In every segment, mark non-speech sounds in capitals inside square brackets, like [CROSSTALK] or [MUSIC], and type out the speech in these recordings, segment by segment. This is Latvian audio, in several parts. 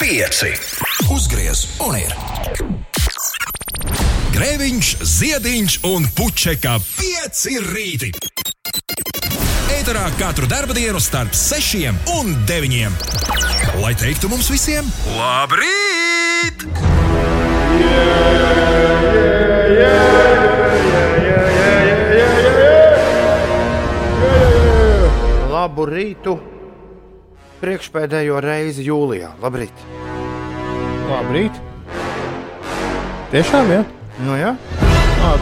pieci. Uzgriez un ir. Grēviņš, ziediņš un puķeka pieci rīti. Eterā katru dienu starp sešiem un deviņiem. Lai teiktu mums visiem, labrīt! Labu rītu! Priekšpēdējo reizi jūlijā. Labrīt! Labrīt! Tiešām, jā? Nu, jā, À,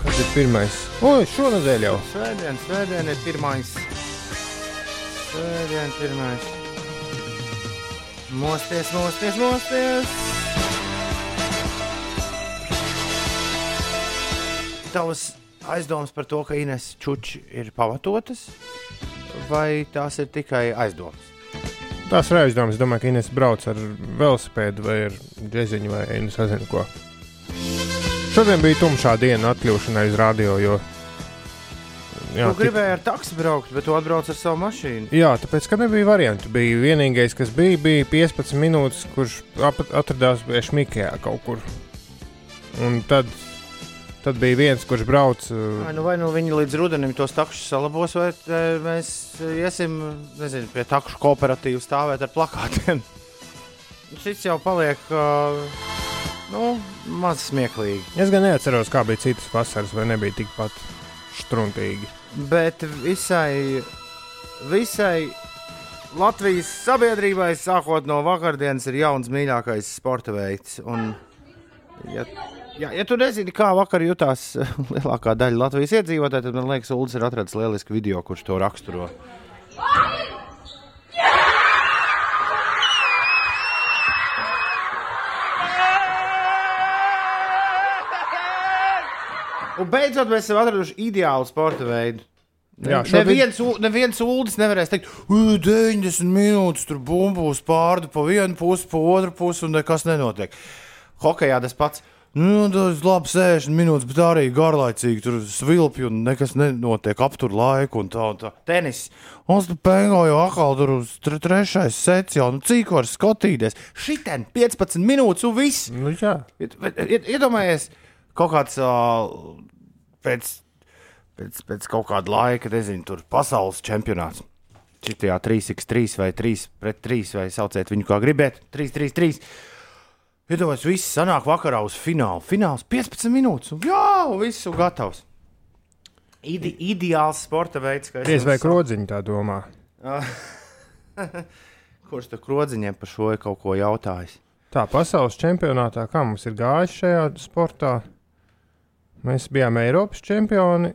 kad ir pirmais? Oi, šonadēļ jau. svētdien, svētdien ir pirmais. Svētdien, pirmais. Mosties, mosties, mosties! Tavas aizdomas par to, ka Ines Čuči ir pamatotas, vai tās ir tikai aizdomas? Tās ir aizdomas. Es domāju, ka Ines brauc ar velosipēdu vai ar džeziņu vai nezinu ko. Šodien bija tumšā diena atkļūšanai uz radio, jo. Jā, tu gribēji ar taksi braukt, bet tu atbrauc ar savu mašīnu. Jā, tāpēc, ka nebija variantu. Bija vienīgais, kas bija, bija 15 minūtes, kurš atradās Šmikijā kaut kur. Un tad, tad bija viens, kurš brauc. Vai nu, vai nu viņi līdz rudenim tos takšus salabos, vai mēs iesim nezinu, pie takšu kooperatīvu stāvēt ar plakātiem. [LAUGHS] Šis jau paliek uh, nu, maz smieklīgi. Es gan neatceros, kā bija citas vasaras, vai nebija tikpat struntīgi. Bet visai, visai Latvijas sabiedrībai, sākot no vakardienas, ir jauns mīļākais sporta veids. Un, ja, ja, ja tu nezini, kā vakar jutās lielākā daļa Latvijas iedzīvotāju, tad man liekas, Ulas ir atradzis lielisku video, kurš to raksturo. Un beidzot, mēs esam atraduši ideālu sporta veidu. Jā, Ne- šobrīd- Neviens, neviens ULDS nevarēs teikt, "Ui, 90 minūtes tur bumbūs pārdu pa vienu pusi, pa otru pusi, un nekas nenotiek. Hokejā tas pats. Nu, tas labi 60 minūtes, bet arī garlaicīgi tur svilpju un nekas nenotiek, aptur laiku un tā. Un tā. Tenis. Un tas pengo jau atkal tur uz tre, trešais sets jau, nu cik var skatīties. Šitien 15 minūtes un viss. Nu, jā. Iedomājies, kaut kāds uh, pēc, pēc, pēc kaut kāda laika, nezinu, tur pasaules čempionāts. Šitajā 3x3 vai 3 pret 3 vai sauciet viņu kā gribiet. 3, 3, 3. Iedomājieties, viss sanāk vakarā uz finālu. Fināls 15 minūtes, un jā, un viss ir gatavs. Ide, ideāls sporta veids, kā es Diez vai krodziņi tā domā. [LAUGHS] Kurš tur krodziņiem par šo ir kaut ko jautājis? Tā pasaules čempionātā, kā mums ir gājis šajā sportā, mēs bijām Eiropas čempioni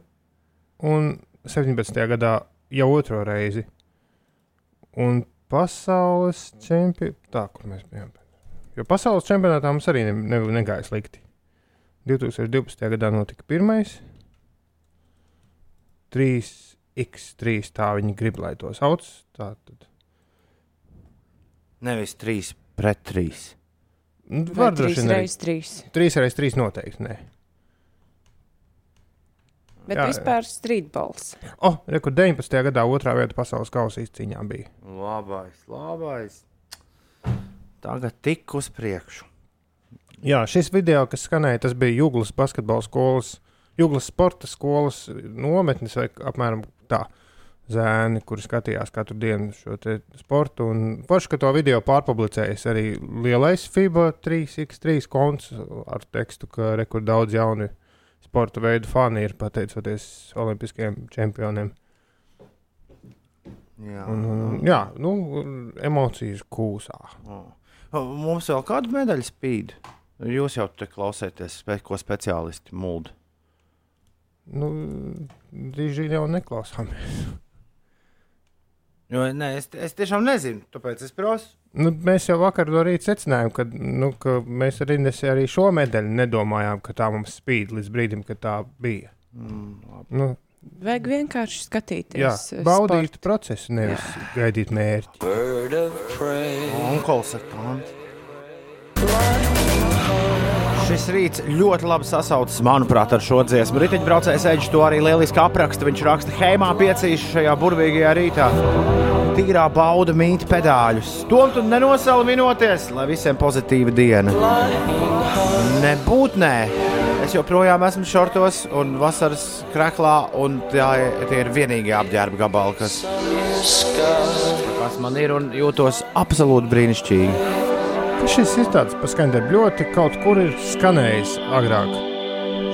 un 17. gadā jau otro reizi. Un pasaules čempioni, tā kur mēs bijām. Jo pasaules čempionātā mums arī ne, ne, negāja slikti. 2012. gadā notika pirmais. 3x3 tā viņi grib, lai to sauc. Tā tad. Nevis 3 pret 3. Nu, Var trīs droši vien arī. reizes trīs. 3 reizes 3 noteikti. Nē. Bet Jā, vispār strīdbols. O, oh, kur 19. gadā otrā vieta pasaules kausa izcīņā bija. Labais, labais. Tagad tik uz priekšu. Jā, šis video, kas skanēja, tas bija Jūglas basketbola skolas, Jūglas sporta skolas nometnes vai apmēram tā. Zēni, kuri skatījās katru dienu šo sportu. Un forši, ka to video pārpublicējas arī lielais FIBA 3x3 konts ar tekstu, ka rekur daudz jaunu sporta veidu fani ir pateicoties olimpiskajiem čempioniem. Jā. Un, un, jā, nu, emocijas kūsā. Mums vēl kāda medaļa spīd. Jūs jau te klausāties, ko speciālisti mūld. Nu, Drīz jau neklausāmies. Jo, nē, es, es tiešām nezinu, tāpēc es prasu. Nu, mēs jau vakar rīta secinājām, ka, nu, ka mēs arī, nesi, arī šo medaļu nedomājām, ka tā mums spīd līdz brīdim, kad tā bija. Mm, Nu, Vajag vienkārši skatīties. jā, eh, baudīt sportu. procesu, nevis gaidīt mērķi. Onkulis ir pants. Šis rīts ļoti labi sasaucas, manuprāt, ar šo dziesmu. Riteņbraucējs Eģis to arī lieliski apraksta. Viņš raksta, Heimā piecīši šajā burvīgajā rītā. tīrā bauda mīt pedāļus. Tom tu nenosalminoties, lai visiem pozitīva diena. Nebūt nē. Es joprojām esmu šortos un vasaras krāklā, un tā tie ir vienīgie apģērba gabali, kas, kas man ir un jūtos absolūti brīnišķīgi. Šis ir tāds paskaņdarbs, ļoti kaut kur ir skanējis agrāk.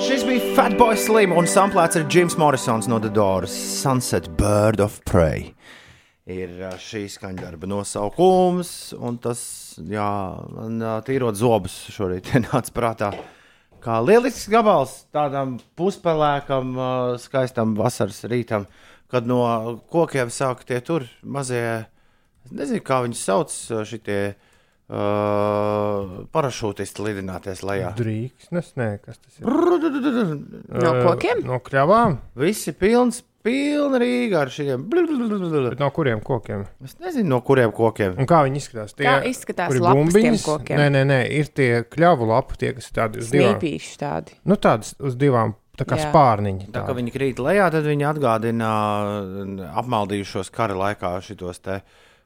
Šis bija Fatboy Slim un samplēts ar Jims Morrisons no The Doors Sunset Bird of Prey. Ir ā, šī skaņdarba nosaukums, un tas, jā, man ā, tīrot zobus šorīt [LAUGHS] nāca prātā. Kā lielisks gabals tādam puspelēkam, ā, skaistam vasaras rītam, kad no kokiem sāk tie tur mazie, nezinu, kā viņus sauc, šitie uh, parašūtisti lidināties lejā. Drīksnes, nē, kas tas ir? No kokiem? No kļavām. Visi pilns, pilna Rīga ar šiem. Bet no kuriem kokiem? Es nezinu, no kuriem kokiem. Un kā viņi izskatās? Tie, Kā izskatās bumbiņas? kokiem? Nē, nē, nē, ir tie kļavu lapu, tie, kas tādi uz divām. Snīpīši tādi. Nu, tādas uz divām, tā kā Jā. spārniņi. Tā kā viņi krīt lejā, tad viņi atgādina uh, apmaldījušos kara laikā šitos te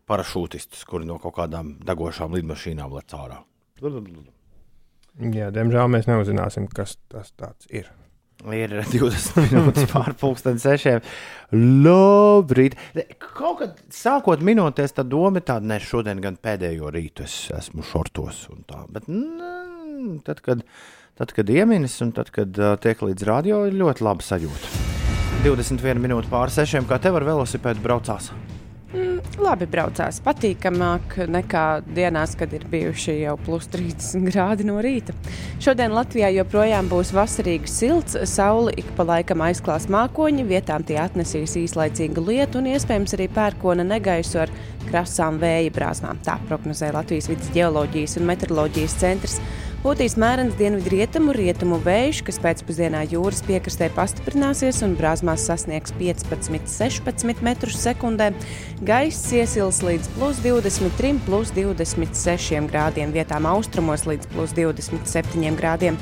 parašūtistus, kuri no kaut kādām degošām lidmašīnām lec ārā. Jā, diemžēl mēs neuzzināsim, kas tas tāds ir. Ir [LAUGHS] 20 minūtes pār pusdienas sešiem. Labrīt! Kaut kad sākot minūties, tā doma ir tāda, ne šodien, gan pēdējo rītu es esmu šortos un tā. Bet mm, tad, kad, tad, kad ieminis un tad, kad uh, tiek līdz radio, ir ļoti laba sajūta. 21 minūtes pār sešiem, kā tev ar velosipēdu braucās. Labi braucās, patīkamāk nekā dienās, kad ir bijuši jau plus 30 grādi no rīta. Šodien Latvijā joprojām būs vasarīgi silts, saule ik pa laikam aizklās mākoņi, vietām tie atnesīs īslaicīgu lietu un iespējams arī pērkona negaisu ar krasām vēja brāzmām. Tā prognozē Latvijas vidus geoloģijas un meteoroloģijas centrs. Būtīs mērens dienvidu rietumu, vējš, kas pēcpusdienā jūras piekrastē pastiprināsies un brāzmās sasniegs 15-16 metrus sekundē. Gaiss iesils līdz plus 23, plus 26 grādiem, vietām austrumos līdz plus 27 grādiem.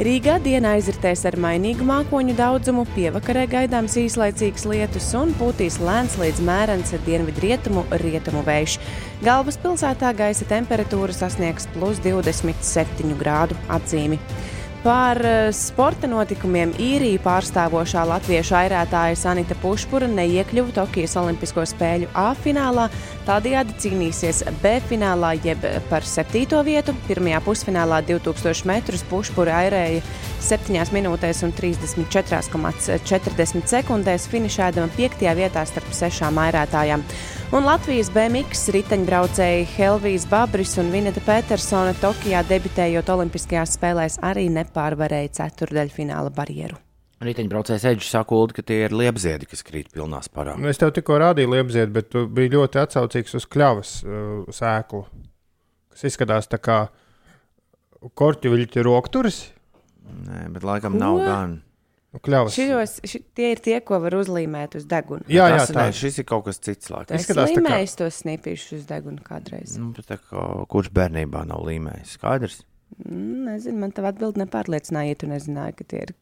Rīgā dienā izritēs ar mainīgu mākoņu daudzumu, pievakarē gaidāms īslaicīgs lietus un pūtīs lēns līdz mērens dienvidu rietumu, rietumu vējš. Galvaspilsētā gaisa temperatūra sasniegs plus 27 grādu atzīmi. Par eh, sporta notikumiem īriju pārstāvošā latviešu airētāja Sanita Pušpura neiekļuva Tokijas Olimpisko spēļu A finālā, tādējādi cīnīsies B finālā, jeb par septīto vietu. Pirmajā pusfinālā 2000 metrus Pušpura airēja 7 minūtēs un 34,40 sekundēs, finišēdama 5. vietā starp sešām airētājām. Un Latvijas BMX riteņbraucēji Helvijas Babris un Vineta Petersona Tokijā debitējot Olimpiskajās spēlēs arī nepārvarēja ceturdaļfināla barjeru. Riteņbraucējs Edžers saka, Uld, ka tie ir liepziedi, kas krīt pilnā sparā. Es tev tikko rādīju liepziet, bet tu biji ļoti atsaucīgs uz kļavas uh, sēklu, kas izskatās tā kā korķu viļķu rokturis. Nē, bet laikam nav Ko? gan. Nu, kļavas. Šos, ši, tie ir tie, ko var uzlīmēt uz deguna. Jā, jā, Tas tā ne, šis ir kaut kas cits. Laikam. izskatās tā kā- tos snipīšus uz deguna kādreiz. Nu, bet tā kā, kurš bērnībā nav līmējis? Skaidrs. Mm, nezinu, man tā atbildi nepārliecināja, ja tu nezināji, ka tie ir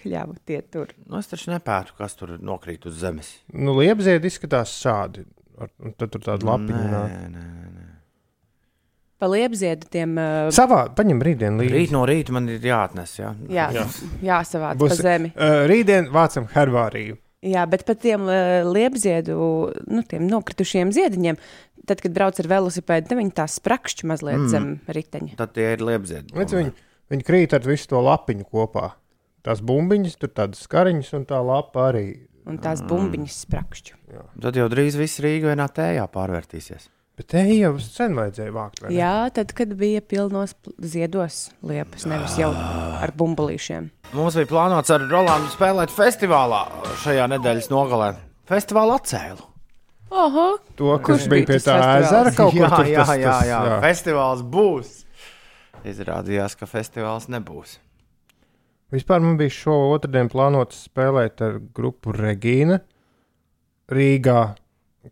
kļavu tie tur. Nu, es taču nepētu, kas tur nokrīt uz zemes. Nu, liepziet izskatās šādi. Ar, un tad tur tāda lapiņa. Nē, nē, nē. Pa liepziedu tiem uh, Savā, paņem rītdienu līdzi. Rīt no rīta man ir jāatnes. Jā, jā, Jā. jāsavāc Būs- pa zemi. Uh, rītdien vācam herbāriju. Jā, bet par tiem uh, liepziedu, nu, tiem nokritušiem ziediņiem, tad, kad brauc ar velosipēdu, tad viņi tā sprakšķi mazliet Mm. mm. zem riteņa. Tad tie ir liepziedi. Redz, Viņi, viņi krīt ar visu to lapiņu kopā. Tās bumbiņas, tur tādas skariņas un tā lapa arī. Un tās bumbiņas sprakšķi. Tad jau drīz viss Rīga vienā tējā pārvērtīsies. Bet te jau sen vajadzēja vākt. Jā, tad, kad bija pilnos ziedos liepas, nevis jau ar bumbulīšiem. Mums bija plānots ar Rolandu spēlēt festivālā šajā nedēļas nogalē. Festivālu atcēlu. Oho, To, Kurš bija pie tā ezera kaut kur jā, tur. jā, tas, jā, tas, jā. Festivāls būs. Izrādījās, ka festivāls nebūs. Vispār man bija šo otrdienu plānots spēlēt ar grupu Regīna Rīgā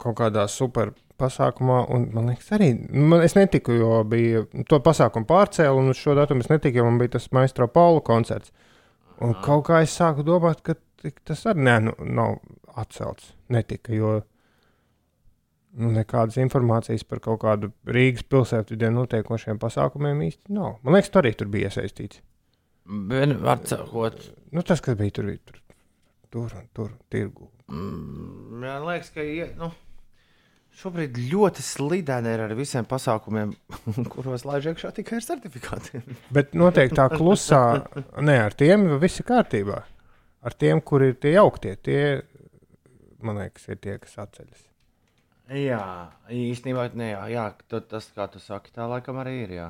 kaut kādā super pasākumā. Un, man liekas, arī man, es netiku, jo bija to pasākumu pārcēlu, un uz šo datumu es netiku, jo man bija tas Maestro Paula koncerts. Un kaut kā es sāku domāt, ka tas arī nē, nu, nav atcelts. Netika, jo nu, nekādas informācijas par kaut kādu Rīgas pilsētvidē notiekošiem pasākumiem īsti nav. Man liekas, tu arī tur bija iesaistīts. Sakot, Nu, tas, kas bija tur, bija tur, tur un tur, tirgu. mm, man liekas, ka ie- nu, šobrīd ļoti slideni ir ar visiem pasākumiem, [LAUGHS] kuros laiž iekšā tikai ar certifikātiem. [LAUGHS] Bet noteikti tā klusā, ne ar tiem viss ir kārtībā. Ar tiem, kur ir tie jauktie, tie, man liekas, ir tie, kas atceļas. Jā, īstenībā ne, jā, jā, tas, kā tu saki, tā laikam arī ir. Jā.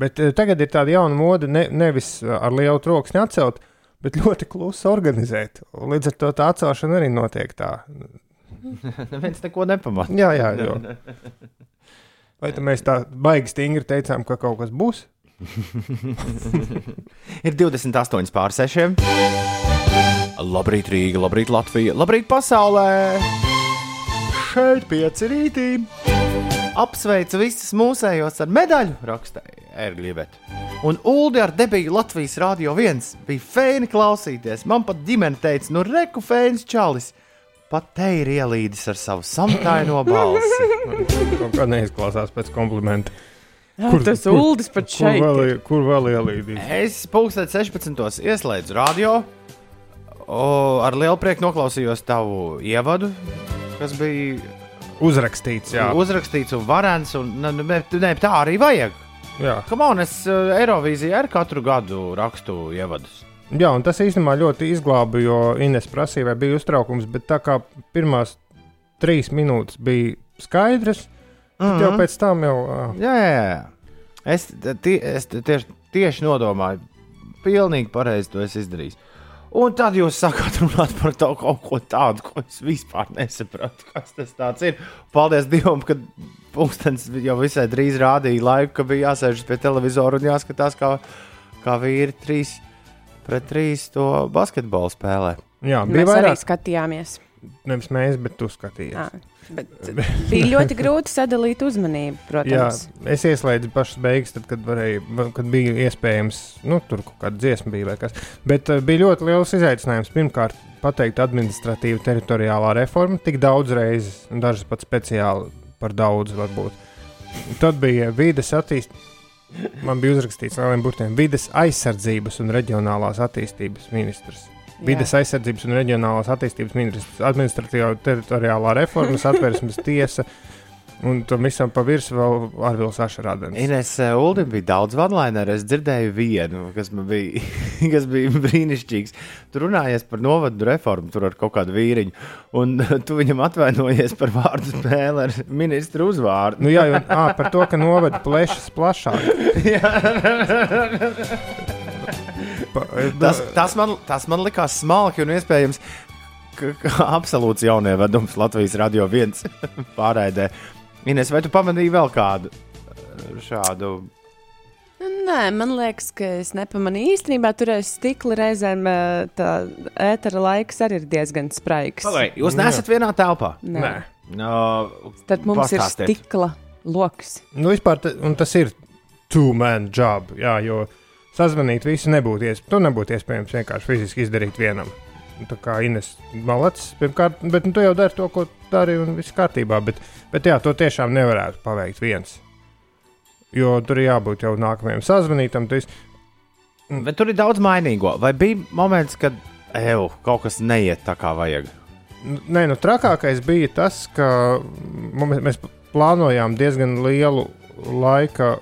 Bet uh, tagad ir tāda jauna mode, ne, nevis eh, ar lielu troksni atcelt, bet ļoti klusi organizēt. Līdz ar to tā atcelšana arī notiek tā. [LAUGHS] Neviens neko nepamanā. Jā, jā, jo. [LAUGHS] Vai tad mēs tā baigi stingri teicām, ka kaut kas būs? [LAUGHS] Ir 28 pār 6. Labrīt, Rīga, labrīt, Latvija, labrīt, pasaulē! Šeit pieci rītī! Apsveicu visus mūsējos ar medaļu, rakstīja Erģļivet. Un Ulu ar debiju Latvijas Rādio 1 bija fēni klausīties. Man pat ģimene teica, nu reku fēns čalis. Pat te ir ielīdis ar savu samtaino balsi. [LAUGHS] Kaut kā neizklausās pēc komplimenta. Kur tas uldis pat Kur šeit? vēl, ir? i- kur vēl ielīdīs? Es pulksteni 16. ieslēdzu radio. O, ar lielu prieku noklausījos tavu ievadu, kas bija Uzrakstīts, jā. uzrakstīts un varants. Un, ne, ne, ne, tā arī vajag. jā. Kam on, es uh, Eirovīzijā ar katru gadu rakstu ievadus. Jā, un tas īstenībā ļoti izglāba, jo Ines prasīja, vai bija uztraukums, bet tā kā pirmās trīs minūtes bija skaidrs, tad mm -hmm. jau pēc tam jau. ā, Jā, jā, jā. Es, tie, es tieši, tieši nodomāju, pilnīgi pareizi to es izdarīju. Un tad jūs sākāt runāt par to kaut ko tādu, ko es vispār nesapratu. Kas tas tāds ir? Paldies Dievam, ka pūkstens jau visai drīz rādīja laiku, ka bija jāsēžas pie televizora un jāskatās, kā, kā vīri trīs pret trīs to basketbolu spēlē. Jā, bija Mēs arī vairāk. skatījāmies. Nevis mēs, bet tu skatījies. Jā, bet [LAUGHS] bija ļoti grūti sadalīt uzmanību, Jā, protams. es ieslēdzu pašas beigas, tad, kad, varēju, kad bija iespējams, nu, tur kaut kāda dziesma bija vai kas. Bet uh, bija ļoti liels izaicinājums. Pirmkārt, pateikt, administratīva teritoriālā reforma tik daudz reizes, un dažas pat speciāli par daudz varbūt. Tad bija vides attīstība. Man bija uzrakstīts lieliem burtiem vides aizsardzības un reģionālās attīstības ministrs. Vides aizsardzības un reģionālās attīstības ministrs, administratīvā teritoriālā reforma, satversmes tiesa. Un tam visam pa virsmu vēl Arvils Ašarādens. Ines uh, Uldim bija daudz vanlaineru. Es dzirdēju vienu, kas man bija, [LAUGHS] kas bija brīnišķīgs. Tur runājies par novadu reformu, tur ar kaut kādu vīriņu. Un [LAUGHS] tu viņam atvainojies par vārdu spēli ar [LAUGHS] ministru uzvārdu. Nu, jā, jau à, par to, ka novada plešas plašāk. Pa, Tas, tas, man, tas man likās smalki un iespējams, absolūts jaunievedums Latvijas radio viens pārraidē. Ines, vai tu pamanīji vēl kādu uh, šādu? Nē, man liekas, ka es nepamanīju. Īstenībā tur aiz stikla reizēm eh, tā ētera laiks arī ir diezgan spraigs. Pagaid, jūs neesat vienā telpā. Nē. No, Tad mums ir pastāstiet. stikla lokus. nu, vispār, ta- un tas ir two-man job. Jā, jo sazvanīt visu nebūtu iespējams. To nebūtu iespējams vienkārši fiziski izdarīt vienam. Tā kā Ines malacis, pirmkārt, bet nu, tu jau dari to, ko dari, un viss kārtībā. Bet, bet jā, to tiešām nevarētu paveikt viens. Jo tur ir jābūt jau nākamajam sazvanītam. tu esi- Bet tur ir daudz mainīgo. Vai bija moments, kad eju, kaut kas neiet tā kā vajag? Nē, nu trakākais bija tas, ka mums, mēs plānojām diezgan lielu laika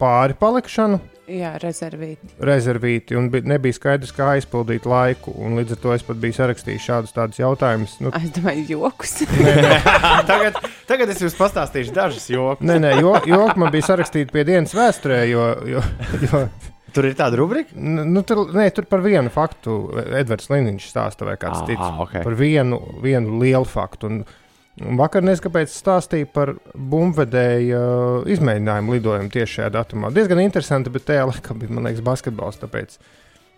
pāri palikšanu, Jā, rezervīti. rezervīti, un bija, nebija skaidrs, kā aizpildīt laiku. un Līdz ar to es pat biju sarakstījis šādus tādus jautājumus. Nu, Es domāju, joks. [LAUGHS] [LAUGHS] tagad, tagad es jums pastāstīšu dažus joks. nē, nē, jo, jo man bija sarakstīti pie dienas vēsturē, jo, jo, jo Tur ir tāda rubrika. nu, tur, nē, tur par vienu faktu Edvards Liniņš stāsta vai kāds cits. ah, ok. Par vienu, vienu lielu faktu. Un vakar kāpēc stāstīja par bumbvedēju uh, izmēģinājumu lidojumu tieši šajā datumā. Diezgan interesanti, bet tajā laikā bija, man liekas, basketbols. Tāpēc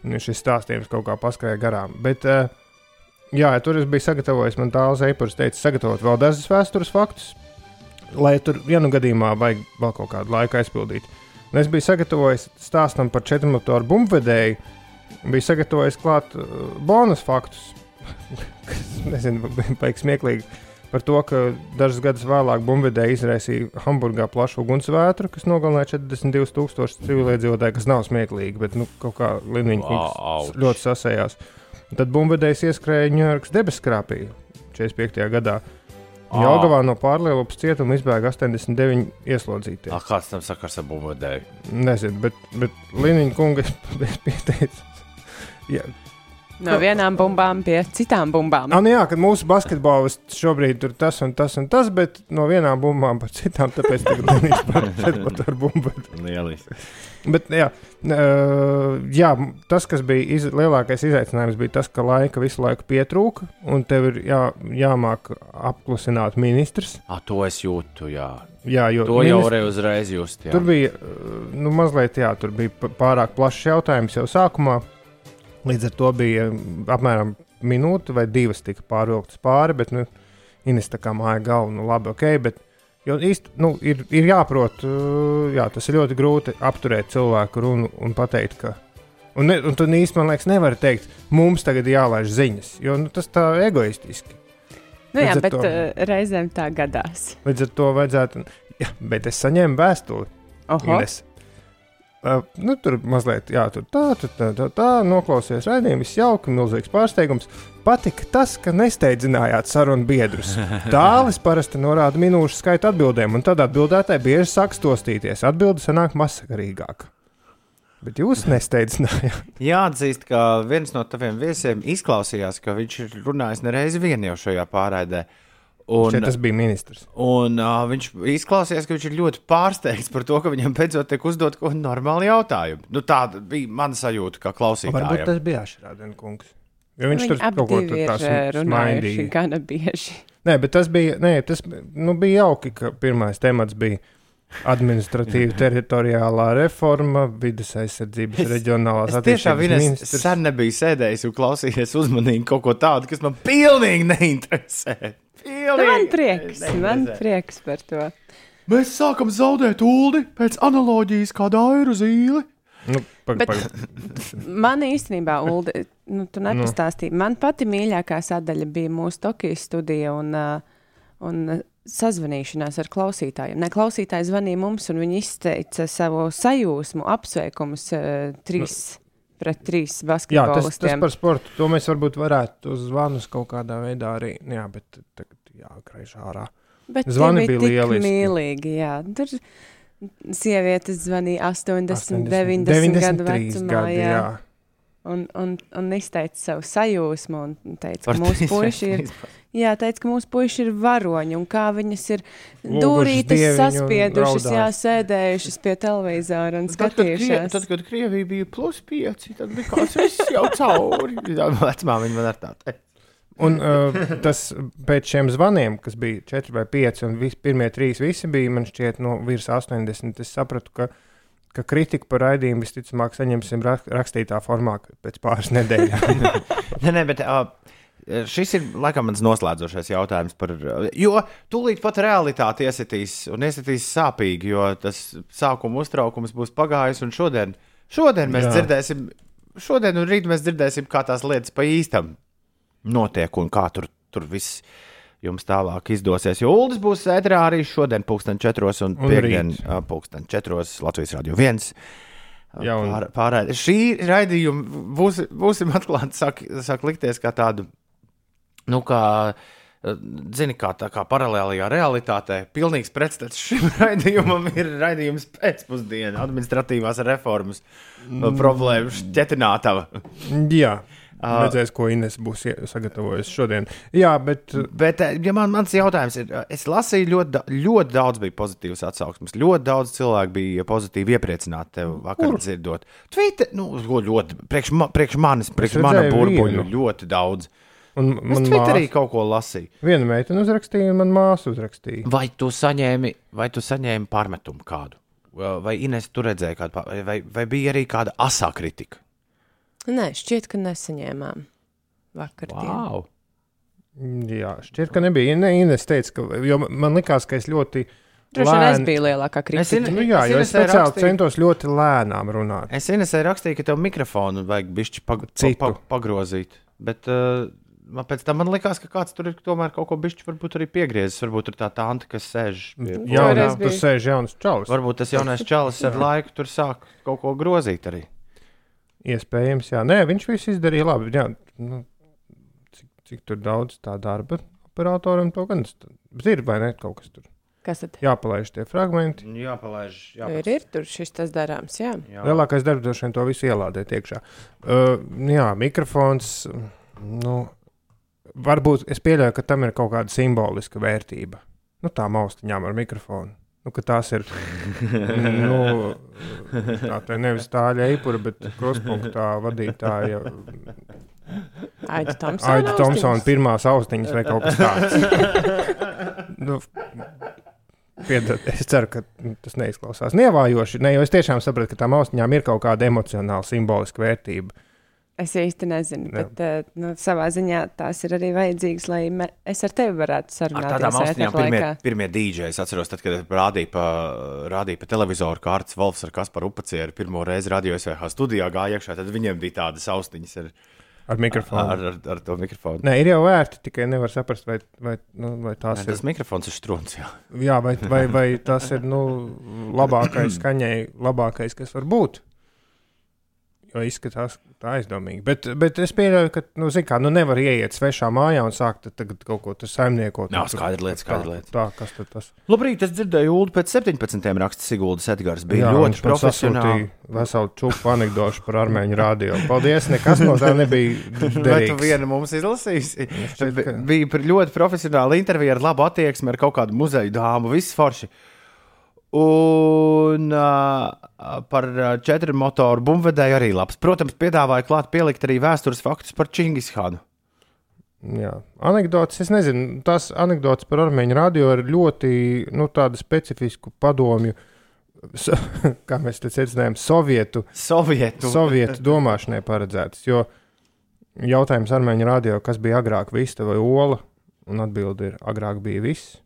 nu, šis stāstījums kaut kā paskrēja garām. Bet, uh, jā, tur es biju sagatavojis, man tāls eipurs teica, sagatavot vēl dažus vēstures faktus, lai tur, ja nu gadījumā vajag vēl kaut kādu laiku aizpildīt. Un es biju sagatavojis stāstam par četrmotoru bumbvedēju, biju sagatavojis klāt uh, bonus faktus, [LAUGHS] kas, nezinu, [LAUGHS] baigi smieklīgi. Par to, ka dažus gadus vēlāk bumbvedēji izraisīja Hamburgā plašu ugunsvētru, kas nogalināja 42,000 civiliedzīvotāju, kas nav smieklīgi, bet nu, kaut kā Līniņa Auč. ļoti sasējās. Tad bumbvedējs ieskrēja Ņujorkas debeskrāpī 45. gadā. Jelgavā no pārlielupas cietuma izbēga 89 ieslodzītie. Ah, kāds tam sakars ar bumbvedēju? Nezinu, bet, bet Līniņa kunga [LAUGHS] es pieteicu. Jā, No vienām bumbām pie citām bumbām. Ah, nu jā, kad mūsu basketbolists šobrīd ir tas un tas un tas, bet no vienām bumbām par citām, tāpēc tagad viņš pat ar bumbu. Lieliski. Bet, jā, uh, jā, tas, kas bija iz, lielākais izaicinājums, bija tas, ka laika visu laiku pietrūka, un tev ir jā, jāmāk apklusināt ministrs. Ah, to es jūtu, jā. Jā, jo To jau varēja uzreiz just. Jā. Tur bija uh, nu, mazliet, jā, tur bija pārāk plašs jautājums jau sākumā. Līdz ar to bija apmēram minūte vai divas tika pārvilktas pāri, bet nu, Ines tā kā māja galvu, nu labi, ok. Bet, jo īsti nu, ir, ir jāprot, jā, tas ir ļoti grūti apturēt cilvēku runu un pateikt, ka. Un, ne, un tu īstenībā, man liekas, nevar teikt, mums tagad jālaiž ziņas, jo nu, tas tā egoistiski. Nu, jā, bet to- uh, reizēm tā gadās. Līdz ar to vajadzētu. Jā, bet es saņēmu vēstuli. Ines. Uh, nu, tur mazliet, jā, tur tā, tā, tā, tā, tā noklausījās raidījumu, viss jauki, milzīgs pārsteigums. Patika tas, ka nesteidzinājāt sarunu biedrus. [LAUGHS] Tālis parasti norāda minūšu skaitu atbildēm, un tad atbildētāji bieži sāk stostīties. Atbilde sanāk masakarīgāka. Bet jūs nesteidzinājāt. [LAUGHS] Jāatzīst, ka viens no taviem viesiem izklausījās, ka viņš ir runājis nereizi vien jau šajā pārraidē. Un, Šeit tas bija ministrs. un uh, viņš izklausījās, ka viņš ir ļoti pārsteigts par to, ka viņam beidzot tiek uzdot kaut kāda normāla jautājuma. Nu, tāda bija mana sajūta, kā Varbūt klausītājiem. tas bija Ašrādena kungs. Jo viņš viņi tur kaut ko divi tur ir tā runājuši smaidīja. gana bieži. Nē, bet tas bija, nē, tas, nu, bija jauki, ka pirmais temats bija administratīva teritoriālā reforma, vidas aizsardzības Es- reģionālās Es tiešām attīstības Ines, ministrs. sen nebiju sēdējis un klausījies uzmanīgi kaut ko tādu, kas man pilnīgi neinteresē. Nu, Pilnīgi man prieks, man neinteresē. prieks par to. Mēs sākam zaudēt ūdeni pēc analoģijas kā dairu zīli. Nu, pag, Bet- pag, Man īstenībā, Ulu, nu, tu nepastāstīji. Man pati mīļākā sadaļa bija mūsu Tokijas studija un, uh, un uh, sazvanīšanās ar klausītājiem. Ne, klausītāji zvanīja mums, un viņi izteica savu sajūsmu, apsveikumus uh, trīs pret trīs jā, tas, tas basketbolistiem. par sportu. To mēs varbūt varētu uz zvanus kaut kādā veidā arī. Jā, bet tagad jāgriež ārā. Bet zvani bija bija lieliski. mīlīgi. Jā. Tur sievietes zvanīja 80, 90, 93 gadu vecumā. gadi, jā. jā. Un, un, un izteica savu sajūsmu un teica, Par ka mūsu puiši ir, jā, teica, ka mūsu puiši ir varoņi un kā viņas ir dūrītas saspiedušas, jā, sēdējušas pie televizora un Tad, kad, Krie, skatījušās. tad, kad Krievija bija plus 5, tad likās, viss jau cauri. [LAUGHS] Jā, Vecumā viņi man ar tā teikt. Un [LAUGHS] uh, tas pēc šiem zvaniem, kas bija 4 vai 5, un vis, pirmie trīs visi bija, man šķiet, no virs 80. Es sapratu, ka, ka kritiku par raidījumu visticamāk saņemsim rak rakstītā formā pēc pāris nedēļām. [LAUGHS] Nē, nē, bet uh, šis ir laikam mans noslēdzošais jautājums. Par, jo tūlīt pat realitāte iesitīs un iesitīs sāpīgi, jo tas sākuma uztraukums būs pagājis. Un šodien, šodien mēs Jā. dzirdēsim, šodien un rīt mēs dzirdēsim, kā tās lietas pa īstam notiek un kā tur, tur viss. Jums tālāk izdosies. Jo Ulas būs ēterā arī šodien, pulksten 4 un Un piekdien, pulksten 4 Latvijas Rādio 1. Jā, un- Pār, pārēd. Šī raidījuma būs, būsim atklāti, sāk, sāk likties kā tādu, nu, kā, zini, kā tā kā paralēlajā realitātē. Pilnīgs pretstats šim [LAUGHS] raidījumam ir raidījums pēcpusdienā, administratīvās reformas mm. problēmu šķetinātava. jā, redzēs, ko Ines būs sagatavojusi šodien. Jā, bet uh, Bet, eh, ja man, mans jautājums ir, eh, es lasīju, ļoti, ļoti daudz bija pozitīvas atsauksmes. Ļoti daudz cilvēku bija pozitīvi iepriecināti tev vakar dzirdot. Twitter, nu, ļoti, priekš, ma, priekš manis, priekš mana burbuļu, ļoti daudz. un, Es man Twitterī māsa, kaut ko lasīju. viena meitene uzrakstīja, un man māsa uzrakstīja. Vai tu saņēmi, vai tu saņēmi pārmetumu kādu? Vai Ines, tu redzēji kādu, vai, vai bija arī kāda asā kritika? Nē, šķiet, ka nesaņēmām vakar. Wow. Jā, šķiet, ka nebija. Nē, Ines teica, ka, jo man- likās, ka es ļoti. Droši vien es biju lielākā Es kritika. zinu- Nu, jā, Es jo es speciāli rakstīju- centos ļoti lēnām runāt. Es Inesai rakstīju, ka tev mikrofonu vajag bišķi pag, pa, Citu. pa, pagrozīt. Bet, uh, man pēc tam man likās, ka kāds tur ir tomēr kaut ko bišķi varbūt arī piegriezis. Varbūt tur tā tante, kas sēž Jā, tur sēž jauns čalis. Varbūt tas jaunais čalis ar [LAUGHS] laiku tur sāk kaut ko grozīt arī. Iespējams, jā. Nē, viņš viss izdarīja labi. Jā, nu, cik, cik tur daudz tā darba operatoram to gan. Bet ir vai ne kaut kas tur. Kas tad Jāpalaiž tie fragmenti. Jā, palaiž. Jā, ir? Ir tur šis tas darāms, jā. jā. Lielākais darbs droši vien to visu ielādēt iekšā. Uh, jā, mikrofons. Nu, varbūt es pieļauju, ka tam ir kaut kāda simboliska vērtība. Nu, tā maustiņām ar mikrofonu. Nu, ka tās ir [LAUGHS] nu, [LAUGHS] tā tā nevis tā leipura, bet kruspunktā vadītāja Aida Thompsona. Aida Thompsona pirmās austiņas vai kaut kas tāds. [LAUGHS] nu, piedod, es ceru, ka tas neizklausās nevajoši. Ne, jo es tiešām sapratu, ka tām austiņām ir kaut kāda emocionāla, simboliska vērtība. Es īsti nezinu, Jā. bet uh, nu, savā ziņā tās ir arī vajadzīgas, lai me, es ar tevi varētu Ar sarunāties. tādām austiņām pirmie, pirmie dīdžeji. Es atceros, tad, kad rādīja pa, rādīja pa televizoru, kā Arts Volfs ar Kasparu Upacieru pirmo reizi radio SVH studijā gāja iekšā, tad viņiem bija tādas austiņas ar, Ar mikrofonu. ar, ar, ar to mikrofonu. Nē, ir jau vērti, tikai nevar saprast, vai, vai, nu, vai tās Nē, ir. tas mikrofons ir strūns. Jā. Jā, vai, vai, [LAUGHS] vai tas ir nu, labākais skaņai, labākais, kas var būt. Jo izskatās tā aizdomīgi. Bet, bet es pieļauju, ka, nu, zin kā, nu nevar ieiet svešā mājā un sākt tagad kaut ko saimniekot. Nav skaidra lieta, skaidra lieta. Tā, kas tad tas Labrīt, es dzirdēju, Ulu pēc 17. raksta Siguldas Edgars. Bija Jā, ļoti profesionāli. Veselu čūpu anekdošu par armēņu radio. Paldies, nekas no tā nebija. [LAUGHS] Vai tu vienu mums izlasīsi? šķiet, ka- Bija ļoti profesionāla intervija ar labu attieksmi ar kaut kādu muzeju dāmu. Viss forši. Un uh, par četru motoru bumvedēju arī labs. Protams, piedāvāja klāt pielikt arī vēstures faktus par Čingishānu. Jā, anekdotas. Es nezinu, tās anekdotas par armēņu radio ir ļoti nu, tādu specifisku padomju. So, [LAUGHS] kā mēs te secinājām, Sovietu, Sovietu. Sovietu domāšanai paredzētas. Jo jautājums armēņu radio, kas bija agrāk, vista vai ola? Un atbilde ir, agrāk bija viss.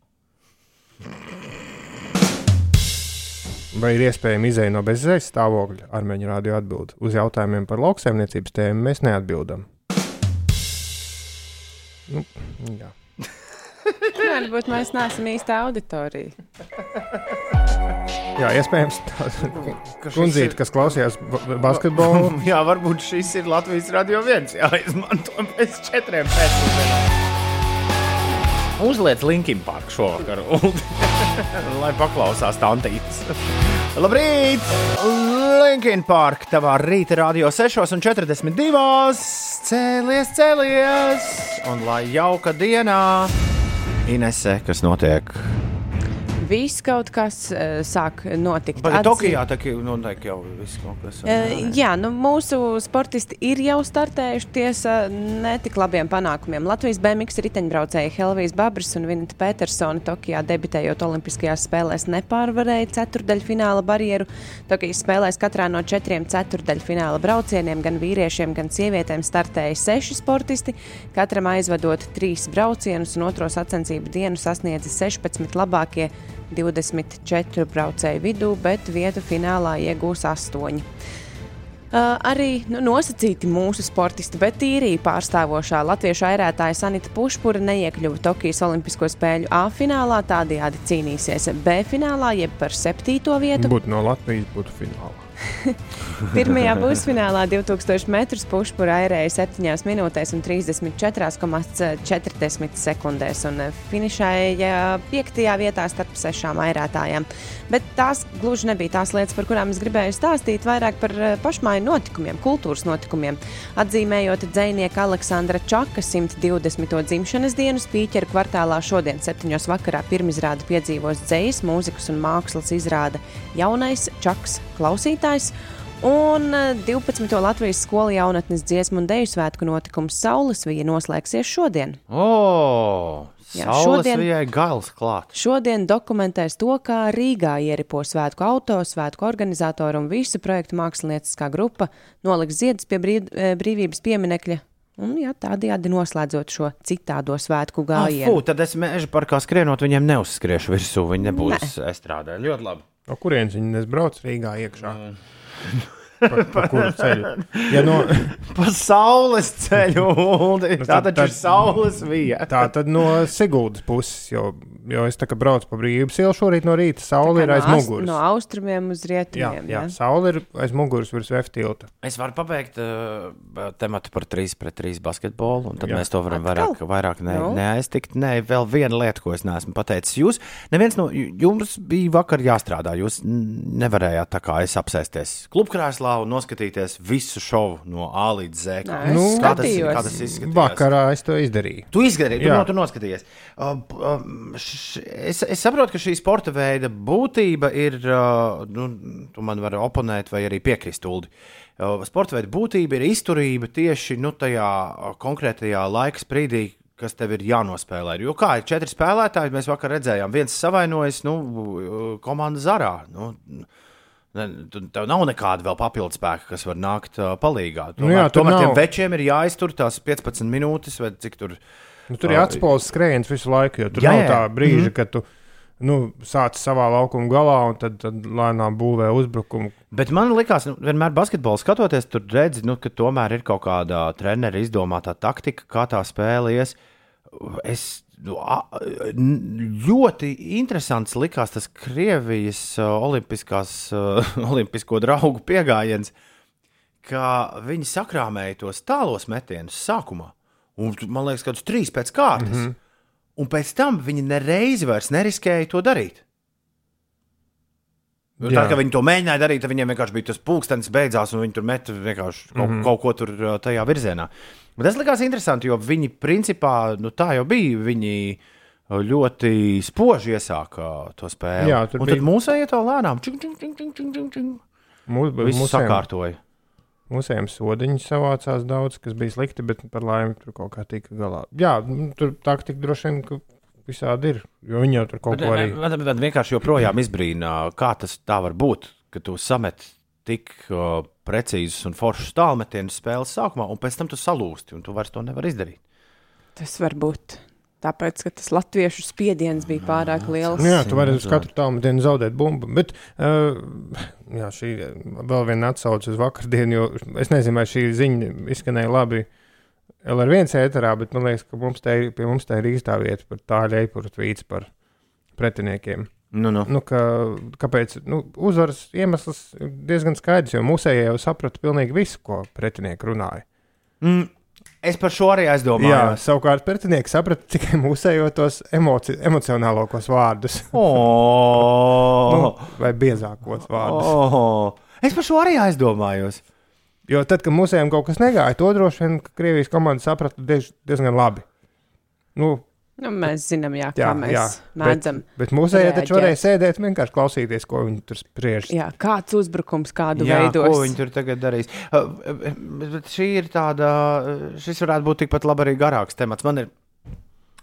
Vai ir iespējams izēja no bezizējas stāvokļa? Armēņu radio atbild. Uz jautājumiem par lauksaimniecības tēmu mēs neatbildam. Nu, jā. Varbūt mēs neesam īsta auditorija. jā, iespējams, tā Ka šis kundzīte, ir- kas klausījās ba- basketbolu. [LAUGHS] Jā, varbūt šis ir Latvijas radio viens. Jā, izmanto pēc četriem pēcpusdienām. Uzliec Linkin Park šovakar, [LAUGHS] lai paklausās tantītes. Labrīt! Linkin Park, tavā rīta radio 6,42. Cēlies, cēlies! Un lai jauka dienā! Inese, kas notiek? Viss kaut kas uh, sāk notikt. Pagaid, Atzi- Tokijā tā kā noteikti jau viss kaut kas. ne? Jā, nu, mūsu sportisti ir jau startējuši tiesa netik labiem panākumiem. Latvijas BMX riteņbraucēji Helvijas Babris un Vineta Petersona Tokijā debitējot Olimpiskajās spēlēs nepārvarēja ceturdaļfināla barjeru. Tokijas spēlēs katrā no četriem ceturdaļfināla braucieniem gan vīriešiem, gan sievietēm startēja seši sportisti, katram aizvadot trīs braucienus un otro sacensību dienu sasniedza 16 labākie 24 braucēju vidū, bet vietu finālā iegūs 8. Uh, arī nu, nosacīti mūsu sportisti, bet īrija pārstāvošā latviešu airētāja Sanita Pušpura neiekļuva Tokijas Olimpisko spēļu A finālā, tādējādi cīnīsies B finālā, jeb par septīto vietu. Būtu no Latvijas, būtu finālā. [LAUGHS] Pirmajā pusfinālā 2000 metrus pušpura airēja 7 minūtēs un 34,40 sekundēs un eh, finišēja 5. vietā starp sešām airētājām. Bet tās gluži nebija tās lietas, par kurām es gribēju stāstīt, vairāk par eh, pašmāju notikumiem, kultūras notikumiem. Atzīmējot dzinieka Aleksandra Čaka 120. dzimšanas dienu, Spīķeru kvartālā šodien, 7. vakarā, pirmizrādi piedzīvos dzīs, mūzikas un mākslas izrāda jaunais Čaks klausītājs. Un eh, 12. Latvijas skolu jaunatnes dziesmu un deju svētku notikums Saules vija noslēgsies šodien. O, Jā, šodien- vijai gals klāt. Šodien dokumentēs to, kā Rīgā ieripo svētku auto, svētku organizatori un visu projektu mākslinieckā grupa noliks ziedus pie brīv, eh, brīvības pieminekļa. Un jā, tādējādi noslēdzot šo citādo svētku Ah, Fū, gājienu. tad es meža parkā skrienot, viņiem neuzskriešu virsū. Viņi nebūs estrādē. Ļoti labi. No kurienes viņi nesbrauc Rīgā iekšā? Pa, pa kuru ceļu? Ja no, [LAUGHS] Pa saules ceļu, un Nu, tā tad- taču ir tad- saules vieta. [LAUGHS] tā tad no Siguldas puses, jo, jo es tā kā braucu pa brīvības ielu šorīt no rīta, saule ir no, aiz muguras. no austrumiem uz Jā, rietumiem. jā, ja? saule ir aiz muguras virs veftilta. Es varu pabeigt uh, tematu par 3 pret 3 basketbolu, un tad Jā. Jā. mēs to varam Atkal? vairāk, vairāk ne, Nu? neaiztikt. Nē, vēl viena lieta, ko es neesmu pateicis. Jūs, neviens no ju- jums bija vakar jāstrādā. Jūs nevarējāt tā kā es apsēsties klubkrēslā un noskatīties visu šovu no A līdz Z. Kā, Nē, es kā, tas, kā tas izskatījās? Vakarā es to izdarīju. Tu izdarīji, tu, no, tu noskatījies. Uh, um, š, es, es saprotu, ka šī sporta veida būtība ir. Uh, nu, tu man vari oponēt vai arī piekrist, Ulu. Uh, sporta veida būtība ir izturība tieši nu, tajā uh, konkrētajā laika sprīdī. Kas tev ir jānospēlē? Jo kā ir četri spēlētāji, mēs vakar redzējām, viens savainojas nu, uh, komandas zarā. Nu, Tev nav nekāda vēl papildus spēka, kas var nākt uh, palīdzīgā. Nu jā, Tomēr, tomēr tiem nav. večiem ir jāiztur tās 15 minūtes, vai cik tur. Nu, tur ir atspūles skrējiens visu laiku, jo tur Jā, nav tā brīža, mm kad tu nu, sāc savā laukuma galā un tad, tad lēnām būvē uzbrukumu. Bet man liekas, nu, vienmēr basketbolu skatoties, tur redzi, nu, ka tomēr ir kaut kāda treneru izdomāta taktika, kā tā spēle ies. Es ļoti interesants likās tas Krievijas olimpiskās, [LAUGHS] olimpisko draugu pieejams, ka viņi sakrāmēja tos tālos metienus sākumā. Un, man liekas, ka tas trīs pēc kārtas. Mm -hmm. Un pēc tam viņi nereizi vairs neriskēja to darīt. Nu. Tā kā viņi to mēģināja darīt, tad viņiem vienkārši bija tas pulkstenis beidzās, un viņi tur met vienkārši kaut, mm -hmm. kaut ko tur tajā virzienā. Bet tas likās interesanti, jo viņi principā nu, tā jau bija. Viņi ļoti spoži iesāka to spēli. Jā, tur un bija- tad mūsu iet to lēnām. Čing, čing, čing, čing, čing, čing, čing. Mūsu Visu sakārtoja. Mūsējiem sodiņi savācās daudz, kas bija slikti, bet par laimi tur kaut kā tika galā. Jā, nu, tur taktika droši vien ka visādi ir, jo viņi jau tur kaut Bet, ko arī. man, man vienkārši joprojām izbrīna, kā tas tā var būt, ka tu samet tik uh, precīzus un foršus tālmetienus spēles sākumā, un pēc tam tu salūsti, un tu vairs to nevari izdarīt. Tas var būt. Tāpēc, ka tas latviešu spiediens bija pārāk liels. Nu, jā, tu vari uz katru tālu dienu zaudēt bumbu. Bet uh, jā, šī vēl viena atsauce uz vakardienu, jo es nezinu, vai šī ziņa izskanēja labi LR1 ēterā, bet man liekas, ka mums te, ir- pie mums te ir īstā vieta par tā leipuru tvīts par pretiniekiem. Nu, nu. Nu, ka, kāpēc? Nu, uzvaras iemesls diezgan skaidrs, jo mūsējie jau saprata pilnīgi visu, ko pretinieki runāja. Mm, es par šo arī Jā, aizdomājos. savukārt pretinieki saprata tikai mūsējo tos emoci emocionālākos vārdus, Oh, [LAUGHS] nu, vai biezākos vārdus. oh, es par šo arī aizdomājos. Jo tad, kad mūsējiem kaut kas negāja, to droši vien Krievijas komanda saprata diez, diezgan labi. Nu, Nu, mēs zinām, jā, Jā, kā mēs jā, mēdzam. bet mūsējie taču Reaģēt. varēja sēdēt un vienkārši klausīties, ko viņi tur spriež. Jā, kāds uzbrukums kādu Jā, veidos. ko viņi tur tagad darīs? Uh, uh, bet šī ir tāda, uh, šis varētu būt tikpat labi arī garāks temats. Man ir,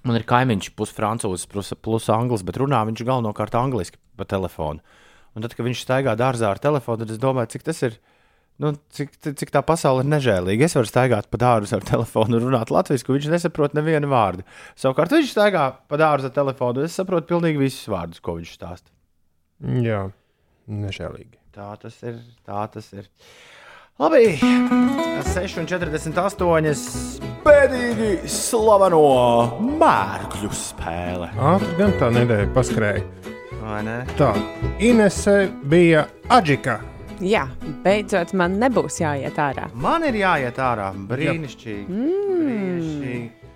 man ir kaimiņš, pus francūzs, plus, plus anglis, bet runā viņš galvenokārt angliski pa telefonu. Un tad, kad viņš staigā dārzā ar telefonu, tad es domāju, cik tas ir. Nu, cik, cik tā pasaule ir nežēlīga. Es varu staigāt pa dārzu ar telefonu un runāt latviešu, viņš nesaprot nevienu vārdu. Savukārt viņš staigā pa dārzu ar telefonu, es saprotu pilnīgi visus vārdus, ko viņš stāsta. Jā, nežēlīgi. Tā tas ir. Tā tas ir. Labi, 6,48. Pēdīgi slaveno mērkļu spēle. Ātri gan tā nedēļa paskrēja. Vai ne? Tā, Inese bija Aģika. Jā, beidzot man nebūs jāiet ārā. Man ir jāiet ārā. Brīnišķīgi. Mm. brīnišķīgi.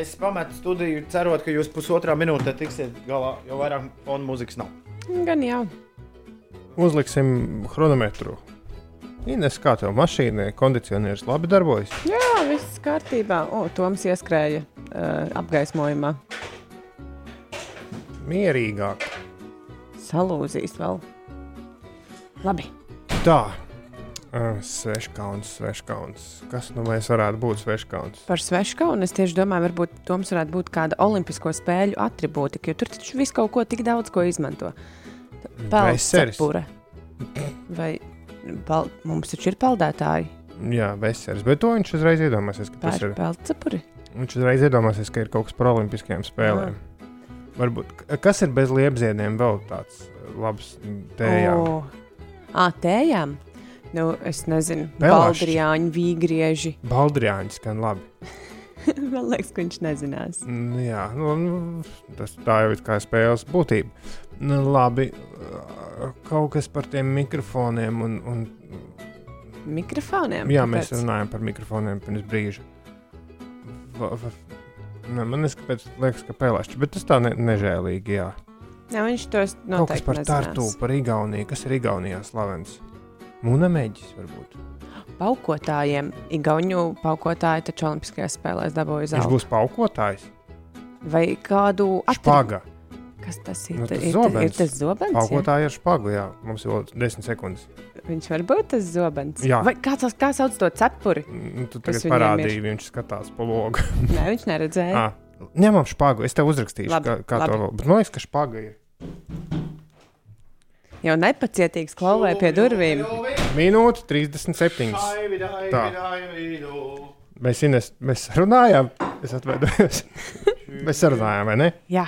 Es pametu studiju, cerot, ka jūs pusotrā minūtē tiksiet galā, jo vairāk fona mūzikas nav. Gan jau. Uzliksim chronometru. Ines, kā tev mašīnai, kondicionieris labi darbojas? Jā, viss kārtībā. O, Toms ieskrēja uh, apgaismojumā. Mierīgāk. Salūzīs vēl. Labi. Tā. Uh, sveškauns, sveškauns. Kas nu mēs varētu būt sveškauns? Par sveškaunu es tieši domāju, varbūt Toms varētu būt kāda olimpisko spēļu atribūtika, jo tur taču viss kaut ko tik daudz ko izmanto. Veseris. Pelncepure. Vai pal, mums taču ir peldētāji Jā, veseris. Bet to viņš uzreiz iedomāsies, ka tas ir. peldcepuri? Viņš uzreiz iedomāsies, ka ir kaut kas par olimpiskajām spēlēm. Varbūt. K- Kas ir bez liepziediem vēl tāds labs tējām? O, Ā, tējām. Nu, es nezinu, Belašķi. Baldriāņu vīgrieži. Baldriāņi skan labi. [LAUGHS] Man liekas, ka viņš nezinās. Nu, jā, nu, tas tā jau ir kā spēles būtība. Nu, labi, kaut kas par tiem mikrofoniem. Un, un, Mikrofoniem. jā, mēs kāpēc? runājam par mikrofoniem pirms brīža. Va, va, ne, man liekas, ka, liekas, ka pelēšķi, bet tas tā ne, nežēlīgi. Jā. Jā, viņš tos noteikti par Tartu, par Igauniju, kas ir Igaunijā slavens. Mūnameģis varbūt. Paukotājiem. Igauņu paukotāji taču Olimpiskajās spēlēs dabūja Viņš zeltu. būs paukotājs. Vai kādu Špaga. Kas tas ir? Nu, tas ir, zobens. ir tas zobens. Paukotāji ar špagu, jā. Mums ir vēl 10 sekundes. Viņš var būt tas zobens. Jā. Vai kā, tas, kā sauc to cepuri? Nu, tu tagad parādīji, viņš skatās pa logu. Nē, viņš neredzēja. [LAUGHS] Ah, ņemam špagu, es tev uzrakstīšu, Labi, kā, kā labi. to vēl. Bet man liekas, ka špaga ir. Jau nepacietīgs klauvē pie durvīm. Minūte 37. Tā. Mēs, Ines, mēs runājām, es atvainojos. [LAUGHS] mēs runājām, vai ne? Jā,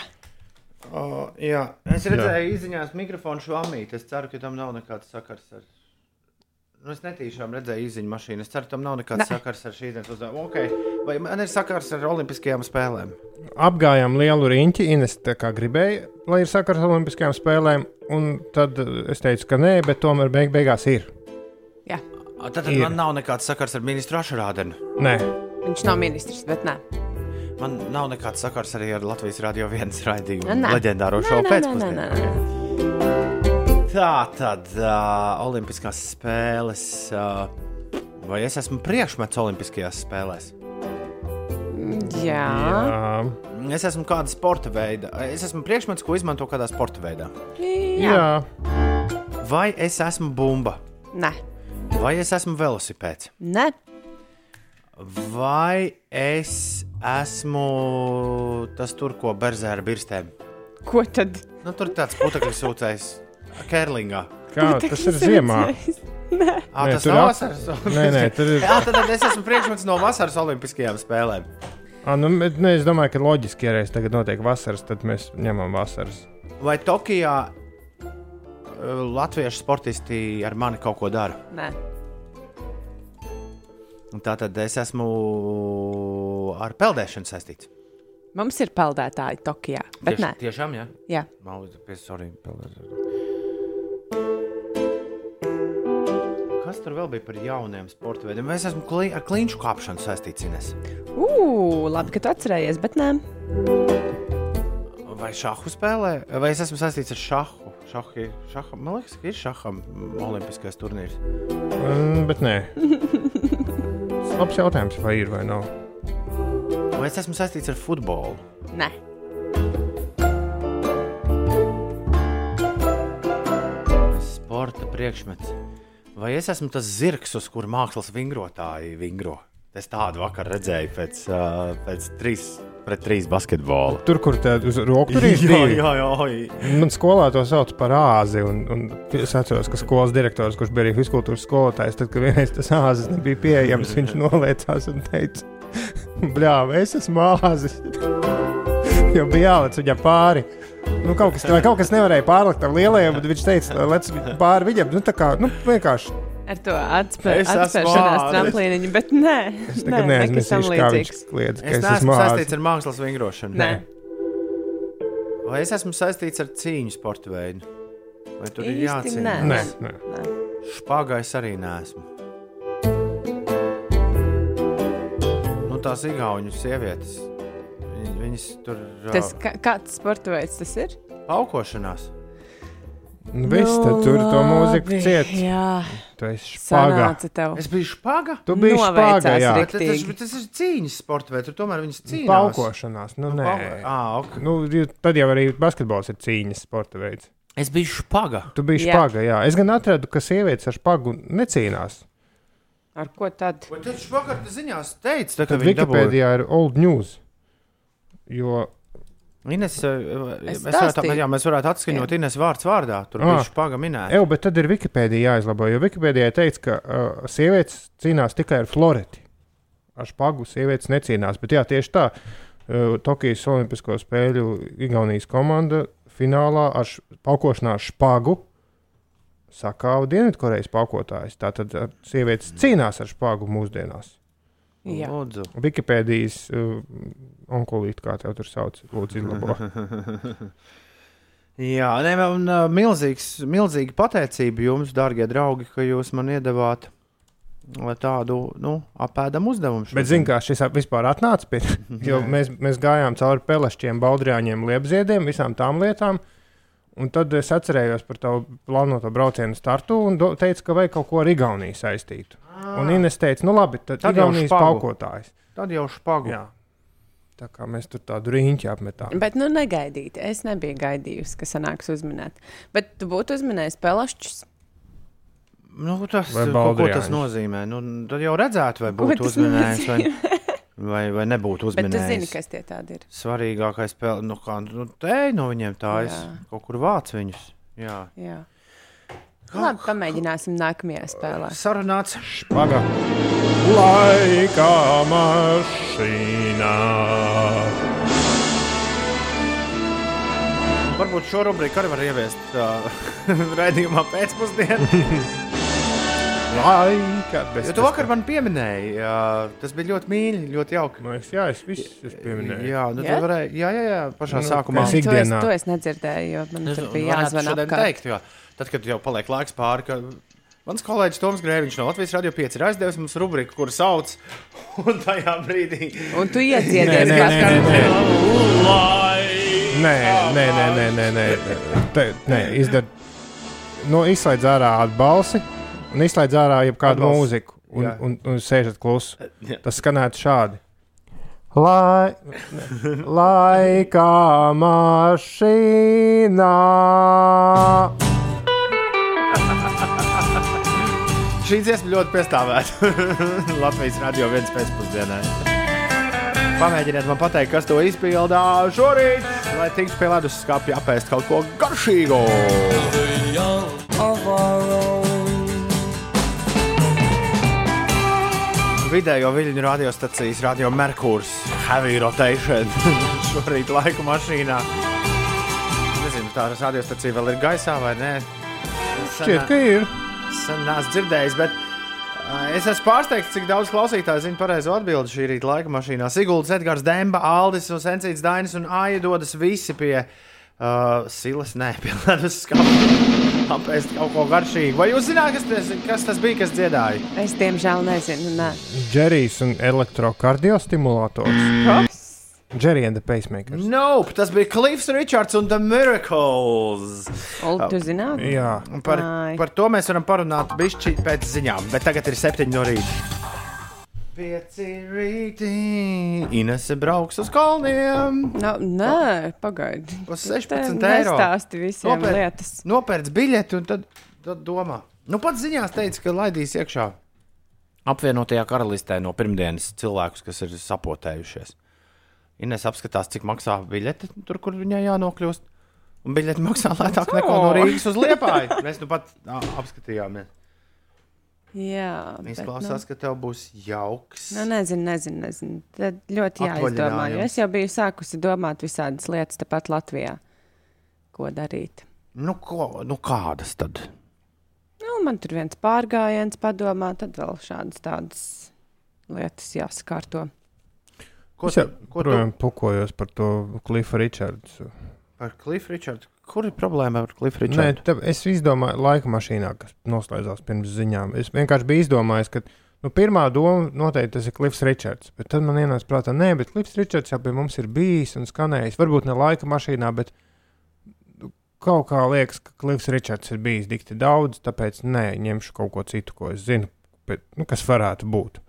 O, jā, es redzēju, izziņās mikrofonu švamīt. Es ceru, ka tam nav nekāds sakars ar. Nu, es netīšām redzēju izziņu mašīnu. Es ceru, tam nav nekāds Ne. sakars ar šīs dienas uzdevumu. Okay. Vai man ir sakars ar Olimpiskajām spēlēm? Apgājām lielu riņķi, Ines tā kā gribēja, lai ir sakars ar Olimpiskajām spēlēm. Un tad eh, es teicu, ka nē, bet tomēr beig beigās ir. jā. A, Tad, tad Ir. man nav nekāds sakars ar ministru Ašrādenu. Nē, Viņš nav ministrs, bet nē. Man nav nekāds sakars arī ar Latvijas radio vienas raidījumu. Nē. Leģendāro Nē, šovu Tā tad uh, Olimpiskās spēles. Uh, vai es esmu priekšmets Olimpiskajās spēlēs? Jā. jā, Es esmu kāda sporta veida. Es esmu priekšmets, ko izmanto kādā sporta veidā. Jā. jā. Vai es esmu bumba, Nē. vai es esmu velosipēds, Nē. vai es esmu tas tur, ko berzē ar birstēm. Ko tad? Nu, tur tāds putekļu sūcējs, Kerlingā. Kā, tas ir ziemā. Ah, [LAUGHS] Nē, tas tur nav ap- vasaras. Nē, nē, tur ir. Jā, tad es esmu priekšmets no vasaras Olimpiskajām spēlēm. Ah, nu, bet, ne, es domāju, ka loģiski, ja reiz tagad notiek vasaras, tad mēs ņemam vasaras. Vai Tokijā uh, latviešu sportisti ar mani kaut ko dara? Nē. Tā tad es esmu ar peldēšanu saistīts. Mums ir peldētāji Tokijā, bet Tieš- nē. Tiešām, jā. Jā. Liekas, ka sorry, peldēšana. Kas tur vēl bija par jauniem sporta veidiem? Vai es esmu klī, ar kliņšu kāpšanu saistīts? Ugh, labi, ka tu atcerējies, bet nē. Vai šāhu spēlē? Vai es esmu saistīts ar šāhu? Šahi, šaha, man liekas, ka ir šaham olimpiskais turnīrs. Mm, bet nē. [LAUGHS] Labs jautājums, vai ir vai nav. Vai es esmu saistīts ar futbolu? Nē. Sporta priekšmets. Vai es esmu tas zirgs, uz kura mākslas vingrotāji vingro? Es tādu vakar redzēju pēc, uh, pēc trīs pret trīs basketbola. Tur, kur tā uz tur [LAUGHS] ir jā. Man skolā to sauc par āzi. Un, un es atceros, ka skolas direktors, kurš bija arī fiziskultūras skolotājs, tad, kad vienreiz tas āzis nebija pieejams, [LAUGHS] viņš noliecās un teica, bļāva, es esmu āzis. [LAUGHS] jo bija jālec viņam pāri. Nu, kaut, kas, kaut kas nevarēja pārlikt ar lielajiem, bet viņš teica, lec pāri viņam. Nu, tā kā nu, vienkārši. Ar to atspēršanās tramplīniņu, bet nē. Es nē, nekas tam līdzīgs. kliedz, ka Es es neesmu saistīts ar mākslas vingrošanu. Nē. Vai es esmu saistīts ar cīņu sporta veidu? Vai tur ir Īsti jācīnās? Nē, nē. Nē. Špagais arī neesmu. Nu, tās igauņu sievietes. Viņ- Viņas tur Tas, kā, kāds sporta veids tas ir? aukošanās. Nu, viss, tad tur to mūziku ciet. Jā, Tu esi špaga. Es biju špaga. Tu biji špaga, jā. Bet tas, bet tas ir cīņas sporta veids. Tur tomēr viņas cīnās. Paukošanās. Nu, nē. Pauko- Ah, ok. Nu, tad jau arī basketbols ir cīņas sporta veids. Es biju špaga. Tu biji Jā. špaga, jā. Es gan atradu, ka sievietes ar špagu necīnās. Ar ko tad? Vai tad špagā ziņās teica, Tad dabūja? Wikipēdijā ir old news. Jo Ines, eh, Es mēs, varētu, jā, mēs varētu atskaņot Ines vārds vārdā. Tur Ah. bija špaga minēta. Eju, bet tad ir Wikipēdija jāizlabo. Jo Wikipēdijā teica, ka uh, sievietes cīnās tikai ar floreti. Ar špagu sievietes necīnās. Bet jā, tieši tā. Uh, Tokijas Olimpisko spēļu Igaunijas komanda finālā ar paukošanā ar špagu sakāva Dienvidkorejas paukotājs. Tātad sievietes cīnās ar špāgu mūsdienās. Jā. Lūdzu. Wikipēdijas uh, onkulīte, kā te tur sauc, lūdzu, izlabo. [LAUGHS] Jā, ne, un uh, milzīgs, milzīga pateicība jums, darbie draugi, ka jūs man iedavāt uh, tādu nu, apēdam uzdevumu. Bet, zināmā mērā, šis vispār atnāca pie [LAUGHS] jo mēs, mēs gājām cauri pelešķiem, baudrjāņiem, liepziediem, visām tām lietām. Un tad es atcerējos par tavu plānoto braucienu startu un teicu, ka vajag kaut ko ar Igauniju saistītu. Un Ines teica, nu labi, tad, Ah. Tad jau Igaunijas špagu. paukotājs. Tad jau špagu. Jā. Tā kā mēs tur tādu rīņķi apmetām. Bet, nu, negaidīti. Es nebiju gaidījusi, ka sanāks uzminēt. Bet tu būtu uzminējis pelašķus. Nu, tas, ko, ko tas nozīmē? Nu, tad jau redzētu, vai būtu uzminējis, vai, vai, vai nebūtu Bet tu zini, uzminējis. kas tie tādi ir. Svarīgākais spēle, nu, kā nu, te no viņiem tā es Jā. kaut kur vācu viņus. Jā, Jā. Labi, pamēģināsim nākamajā spēlē. sarunāts. Paga. Laika mašīnā. Varbūt šo rubriku arī var ieviest uh, [LAUGHS] raidījumā pēcpusdienā. [LAUGHS] Laika. Bet Jo tu vakar man pieminēji, jā, tas bija ļoti mīļi, ļoti jauki. Man liekas, jā, es visu es pieminēju. Jā, nu, Jā? tu varēji, jā, jā, jā, pašā Nu, sākumā. es To es, to es nedzirdēju, jo man Es tur bija varētu tad, kad jau paliek laiks pāri, ka mans kolēģis Toms Grēviņš no Latvijas Radio 5 ir aizdevis mums rubriku, kur sauc, [LAUGHS] un tajā brīdī. Un tu iedziedies, nē, kā nē, nē, nē. Nē, nē, nē, nē, nē, nē. Izdara. Nu, izslēdz ārā atbalsi un izslēdz ārā jebkādu Atbalsts. mūziku. Un, Jā. un, un sēžat klusi. [LAUGHS] Tas skanētu šādi. Lai, laika mašīnā. Šī dziesma ļoti piestāvēta [LAUGHS] Latvijas radio viens pēcpusdienā. Pamēģiniet man pateikt, kas to izpildā šorīt, lai tiktu pie ledus skāpja apēst kaut ko garšīgu. Vidējo viļņu radiostacijas radio Merkurs Heavy Rotation [LAUGHS] šorīt laika mašīnā. Nezinu, tā radiostacija vēl ir gaisā vai nē. Šķiet, ka ir. Sen neesmu dzirdējis, bet es esmu pārsteigts, cik daudz klausītāju zina pareizo atbildi šī rīta laika mašīnā. Siguldas, Edgars, Demba, Aldis, un Sencīts Dainis un Aija dodas visi pie uh, silas, nē, pie ledus skāpja. Apēst kaut ko garšīgu. Vai jūs zināt, kas tas, kas tas bija, kas dziedāja? Es diemžēl nezinu. Nē. Džerijs un elektrokardiostimulators. Džerija and the pacemakers. Nope, tas bija Cliffs Richards un The Miracles. Olu, tu zināt? Jā, Un Par, Ai. par to mēs varam parunāt bišķi pēc ziņām, bet tagad ir septiņi no rīta. Pieci rīti. Inese brauks uz kalniem. No, nē, pagaidi. Par Tu 16 te eiro. Nestāsti visiem Nopērc- lietas. Nopērts biļeti un tad, tad domā. Nu, pats ziņās teica, ka laidīs iekšā apvienotajā karalistē no pirmdienas cilvēkus, kas ir sapotējušies. Ines apskatās, cik maksā biļete tur, kur viņai jānokļūst. Un biļete maksā [LAUGHS] lētāk nekā no Rīgas uz Liepāju. Mēs nu pat ā, apskatījāmies. Jā, Izklausās, ka tev būs jauks. Nu, nezinu, nezinu, nezinu. Tad ļoti jāizdomā. Jo es jau biju sākusi domāt visādas lietas tepat Latvijā. Ko darīt? Nu, ko, nu kādas tad? Nu, man tur viens pārgājiens padomā, tad vēl šādas tādas lietas jāsakārto. Ko es jau tu, pukojos par to Cliffa Richardsu. par Cliff Richardu? Kur ir problēma ar Cliff Nē, Richardu? tā, es izdomāju, laika mašīnā, kas noslēdzās pirms ziņām. Es vienkārši biju izdomājis, ka nu, pirmā doma noteikti tas ir Cliffs Richards. Bet tad man ienāca prātā, nē, bet Cliffs Richards jau pie mums ir bijis un skanējis. Varbūt ne laika mašīnā, bet nu, kaut kā liekas, ka Cliffs Richards ir bijis dikti daudz, tāpēc nē, ņemšu kaut ko citu, ko es zinu, bet, nu, kas varētu būt.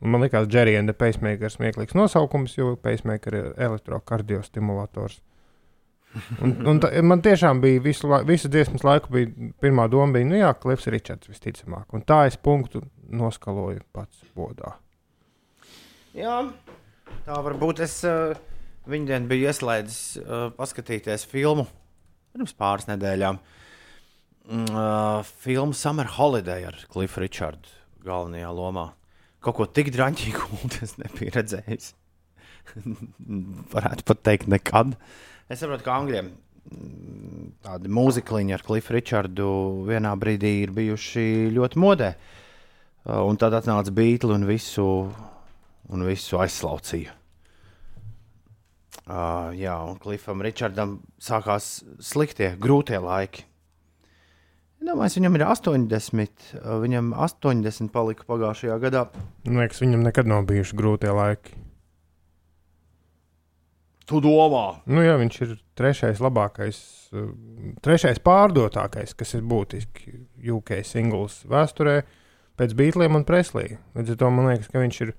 Un man liekas, and the Pacemaker ir smieklīgs nosaukums, jo pacemaker ir elektrokardiostimulators. Un, un tā, man tiešām bija visu, lai- visu dziesmas laiku, bija, pirmā doma bija, nu jā, Klifs Richards visticamāk. Un tā es punktu noskaloju pats bodā. Jā, tā var būt. Es uh, viņu dienu biju ieslēdzis uh, paskatīties filmu pirms pāris nedēļām. Uh, filmu Summer Holiday ar Cliffu Richardu galvenajā lomā. Kaut ko tik drāmīgu [LAUGHS] es nebiju redzējis. [LAUGHS] Varētu pat teikt, nekad. Es saprotu, ka angļiem tādi mūzikliņi ar Clifu Richardu vienā brīdī ir bijuši ļoti modē. Uh, un tad atnāca Beatles un visu, un visu aizslaucīja. Uh, jā, un Clifam Richardam sākās sliktie, grūtie laiki. Domāju, viņam ir 80, uh, viņam 80 palika pagājušajā gadā. Man liekas, viņam nekad nav bijuši grūtie laiki. Tu domā? Nu, jā, viņš ir trešais labākais, trešais pārdotākais, kas ir būtiski UK singls vēsturē pēc Beatliem un Preslī. Līdz ar to man liekas, ka viņš ir,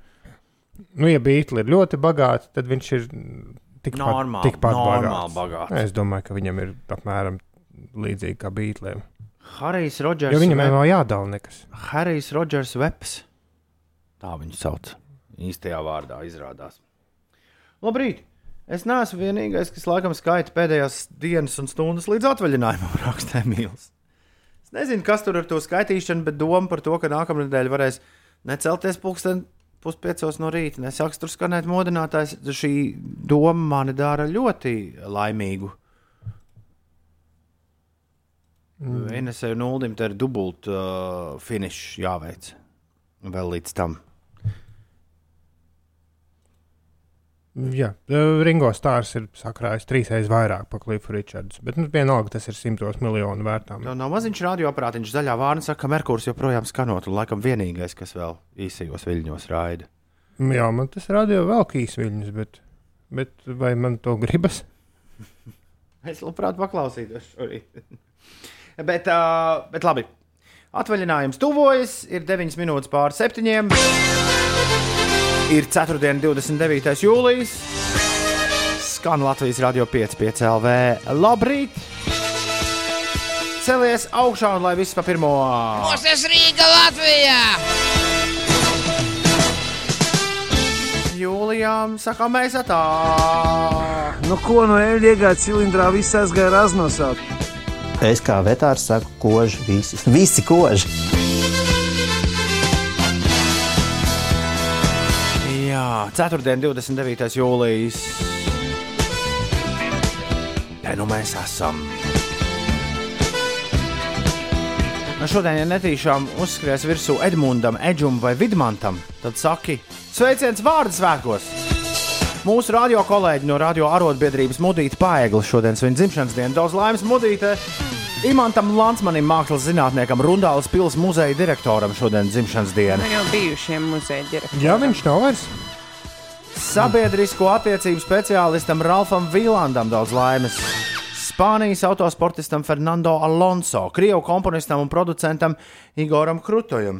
nu, ja Beatli ir ļoti bagāti, tad viņš ir tikpat, Normāli, tikpat normāli bagāts. bagāts. Es domāju, ka viņam ir apmēram līdzīgi kā Beatliem. Harijs Rodžers. Jo viņam jau nav jādala nekas. Harijs Rodžers Veps. Tā viņu sauc. Īstajā vārdā izrādās. Labrīt! Es neesmu vienīgais, kas laikam skaita pēdējās dienas un stundas līdz atvaļinājumam, [LAUGHS] rakstē Mīls. Es nezinu, kas tur ar to skaitīšanu, bet doma par to, ka nākamā nedēļa varēs necelties pulksten puspiecos no rīta, nesāks tur skanēt modinātājs, šī doma mani dara ļoti laimīgu. Mm. Inesēju nullim, te ir dubult uh, finišs jāveic vēl līdz tam. Jā, Ringo Stārs ir sakrājis trīsreiz vairāk par Cliffu Richards, bet nu, vienalga tas ir simtos miljonu vērtām. No, no maziņš radioaparātiņš zaļā vārna saka, ka Merkurs joprojām skanot, un laikam vienīgais, kas vēl īsajos viļņos raida. Jā, man tas rādīja vēl kīsviļņus, bet, bet vai man to gribas? [LAUGHS] Es labprāt paklausītos šorīt. Bet, uh, bet labi. Atvaļinājums tuvojas, ir 9 minūtes pār 7. Ir 4. 29. jūlijas. Skan Latvijas radio 5,5 LV. Labrīt! Celies augšā un lai viss pa pirmo. Mūsu Rīga Latvijā! Jūlijām sakām mēs atā. Nu, ko no eļļa iegāja cilindrā, viss aizgāja raznosāt. Es kā vetārs saku, koži visi. [LAUGHS] Visi koži. Jā, 4. 29. jūlijas. Te nu mēs esam. Nu šodien, ja netīšām uzskries virsū Edmundam, Edžum vai Vidmantam, tad saki sveiciens vārdu svētkos! Mūsu radio kolēģi no radio arotbiedrības Mudīta Paegla šodien svin dzimšanas dienu. Daudz laimes Mudītē! Imantam Lansmanim, mākslas zinātniekam, Rundāles pilsētas muzeja direktoram šodien dzimšanas diena. Jau bijušiem muzeja direktoriem. Jā, viņš nav vairs. Sabiedrisko attiecību speciālistam Ralfam Vīlandam daudz laimes. Spānijas autosportistam Fernando Alonso, Krievu komponistam un producentam Igoram Krutojam.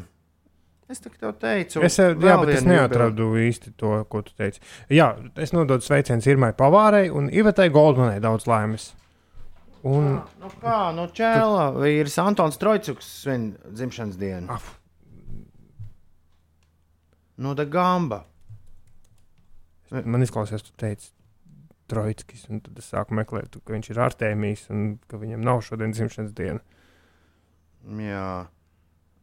Es tā tev teicu, Es, jā, bet es neatradu īsti to, ko tu teici. Jā, es nododu sveicienus Irmai Pavārai un Ivetai Goldmanai daudz laimes. Un, Nu kā, nu čēlā, vīrs Antons Trojcuks svin dzimšanas dienu. Af. Nu, da gamba. man izklausās, tu teici, Trojskis, un tad es sāku meklēt, ka viņš ir Artēmijs un ka viņam nav šodien dzimšanas diena. Jā,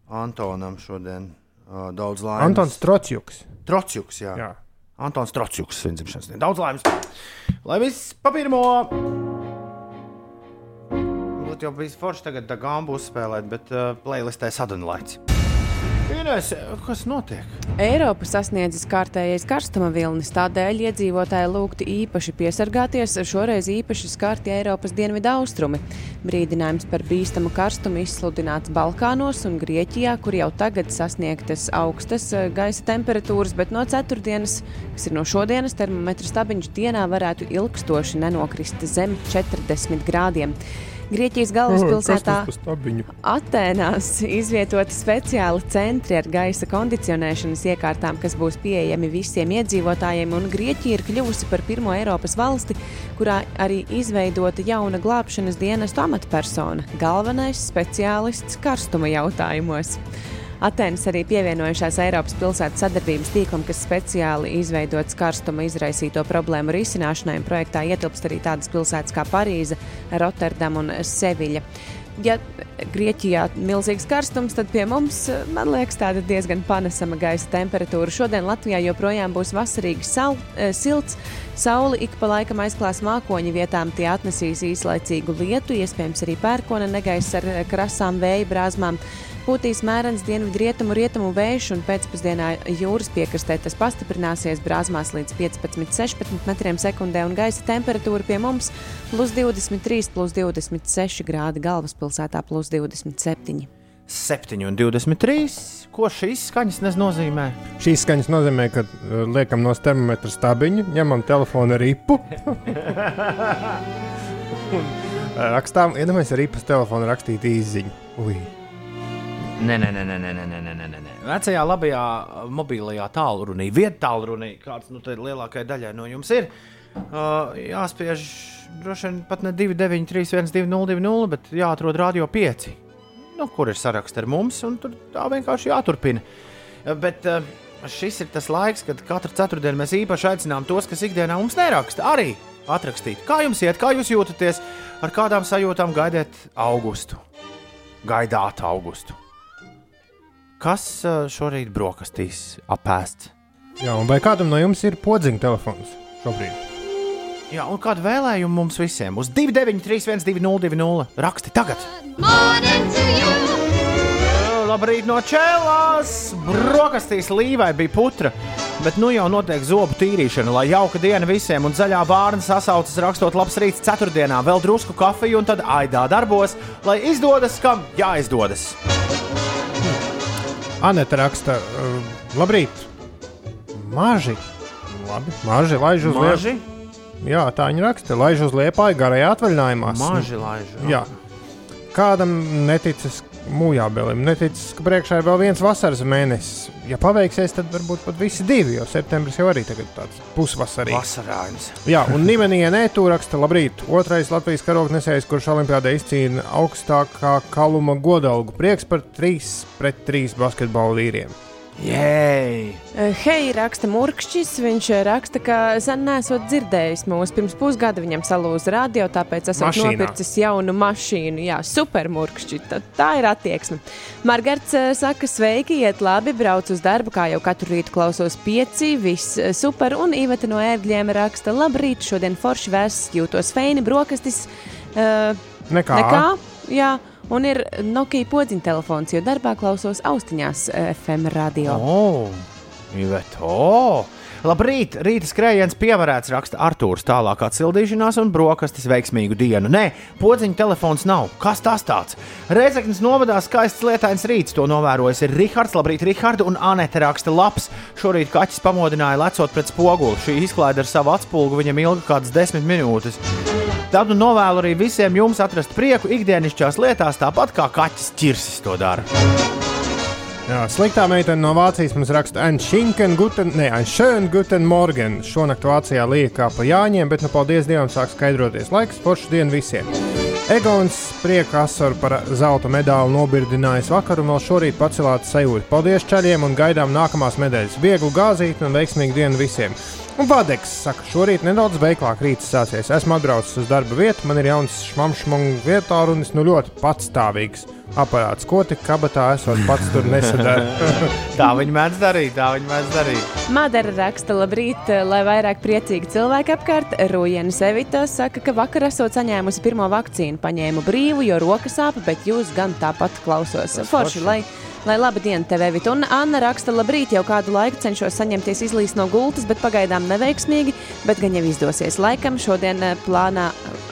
Antonam šodien uh, daudz laimes. Antons. Trojcuks, jā. jā. Jā. Antons Trojcuks svin dzimšanas dienu. Daudz laimes. Lai viss pa pirmo. Būtu jau bijis forši tagad gamba uzspēlēt, bet uh, playlistē sadunlaits. Ines, kas notiek? Eiropa sasniedzis kārtējais karstuma vilnis, tādēļ iedzīvotāji lūgti īpaši piesargāties. Šoreiz īpaši skarti Eiropas dienvidu austrumi. Brīdinājums par bīstamu karstumu izsludināts Balkānos un Grieķijā, kur jau tagad sasniegtas augstas eh, gaisa temperatūras, bet no ceturtdienas, kas ir no šodienas, termometra stabiņš dienā varētu ilgstoši nenokrist zem 40 grādiem. Grieķijas galvaspilsētā Atēnās izvietoti speciāli centri ar gaisa kondicionēšanas iekārtām, kas būs pieejami visiem iedzīvotājiem, un Grieķija ir kļuvusi par pirmo Eiropas valsti, kurā arī izveidota jauna glābšanas dienestu amatpersona - galvenais speciālists karstuma jautājumos. Atēnas arī pievienojušās Eiropas pilsētas sadarbības tīklam, kas speciāli izveidots karstuma izraisīto problēmu risināšanai. Projektā ietilpst arī tādas pilsētas kā Parīze, Rotterdama un Seviļa. ja Grieķijā ir milzīgs karstums, tad pie mums, man liekas, tāda diezgan panesama gaisa temperatūra. Šodien Latvijā joprojām būs vasarīgi sal, eh, silts. Sauli ik pa laikam aizklās mākoņu vietām, tie atnesīs īslaicīgu lietu, iespējams arī pērkona negaiss ar eh, krasām vēja brāzmām. Pūtīs mērens dienvidu rietumu, rietumu vējš, un pēcpusdienā jūras piekrastē tas pastiprināsies brāzmās līdz 15-16 metriem sekundē, un gaisa temperatūra pie mums plus 23, plus 26 grādi galvaspilsētā, plus 27. 7 un 23. Ko šīs skaņas nes nozīmē? Šīs skaņas nozīmē, ka uh, liekam no termometra stabiņu, ņemam telefona ripu. [LAUGHS] rakstām, iedomājieties, ar ripas telefonu rakstīt īziņu. Ui. Nē, nē, nē, nē, nē, nē, nē, nē. Vecajā labajā uh, mobilajā tālrunī, vietā tālrunī, kāds nu, lielākajai daļai no jums ir, uh, jāspiež droši vien pat ne 293, 1202, bet jāatrod radio 5, nu, kur ir saraksts ar mums, un tur tā vienkārši jāturpina. Uh, bet, uh, Šis ir tas laiks, kad katru ceturtdienu mēs īpaši aicinām tos, kas ikdienā mums neraksta, arī atrakstīt, kā jums iet, kā jūs jūtaties, ar kādām sajūtām gaidāt augustu. Gaidāt augustu. Kas šorīt brokastīs apēsts? Jā, un vai kādam no jums ir podziņa telefons šobrīd? Jā, un kādu vēlējumu mums visiem? Uz 293, 202, raksti tagad! Labrīt no čēlās! Brokastīs līvai bija putra, bet nu jau notiek zobu tīrīšana, lai jauka diena visiem un zaļā vārna sasaucas rakstot labs rīts ceturtdienā, vēl drusku kafiju un tad aidā darbos, lai izdodas, kam jāizdodas. Anita raksta, uh, labrīt, maži. Labi, maži laiž uz Maži, liepa. Jā, tā viņa raksta, laiž uz liepā, garajā atvaļinājumā. maži laiž. Jā. Kādam neticis mūžābelim, neticis, ka priekšā ir vēl viens vasaras mēnesis. Ja paveiksies, tad varbūt pat visi divi, jo septembris jau arī tagad tāds pusvasarīgs. Vasarājums. Jā, un Nimenija Nētū raksta, labrīt, otrais Latvijas karognesējs, kurš olimpiādē izcīna augstākā kaluma godalgu. Prieks par 3 pret 3 basketbalu vīriem. Jēj! Eh, Hei, raksta Murkšķis. Viņš eh, raksta, ka sen nesot dzirdējis mūs. Pirms pusgada viņam salūza radio, tāpēc esmu Mašīnā. nopircis jaunu mašīnu. Jā, super Murkšķi. Tā, tā ir attieksme. Margarits eh, saka, sveiki, iet labi, brauc uz darbu, kā jau katru rītu klausos pieci, viss super. Un Iveta no ērgļiem raksta, labrīt, šodien forši vēss, jūtos feini, brokastis. Uh, Nekā. Nekā, jā. Un ir Nokia podziņa telefons, jo darbā klausos austiņās eh, FM radio. O, Iveta, o! Labrīt! Rīta skrējiens pievarēts, raksta Arthurs. Tālāk atsildīšanās un brokastis veiksmīgu dienu. Nē, podziņa telefons nav. Kas tas tāds? Reizeknas novadā skaists lietains rīts. To novērojis ir Rihards. Labrīt, Rihards un Anete raksta labs. Šorīt kaķis pamodināja lecot pret spoguli. Šī izklaide ar savu atspulgu viņam ilga kādas desmit minūtes. Tad nu novēlu arī visiem jums atrast prieku ikdienišķās lietās, tāpat kā kaķis ķirsis to dara. Jā, sliktā meitene no Vācijas mums raksta, Anšinken, Guten, ne, Anšön, Guten Morgen. Šonakt Vācijā lieka kā pa jāņiem, bet nu paldies Dievam sāk skaidroties laiks, foršu dienu visiem. Egons prieka asaru par zelta medaļu nobirdinājis vakar un vēl šorīt pacelāta sajūta. Paldies čaļiem un gaidām nākamās medaļas. Vieglu gāzīt un veiksmīgu dienu visiem. Un Vadeks saka, šorīt nedaudz veiklāk rīts sācies. Esmu atbraucis uz darba vietu, man ir jauns šmamšmungu vietā un es nu ļoti patstāvīgs aparāts. Ko tik kabatā esot pats tur nesadara. [LAUGHS] Tā viņi mēdz darīt, tā viņi mēdz darīt. Madara raksta, labrīt, lai vairāk priecīgi cilvēki apkārt. Rujena Sevita saka, ka vakar esot saņēmusi pirmo vakcīnu. Paņēmu brīvu, jo rokas sāp, bet jūs gan tāpat klausos. Forši, lai, lai laba diena tev, Evita. Un Anna raksta, labrīt, jau kādu laiku cenšos saņemties izlīst no gultas, bet pagaidām neveiksmīgi, bet gan jau izdosies. Laikam šodien eh, plānā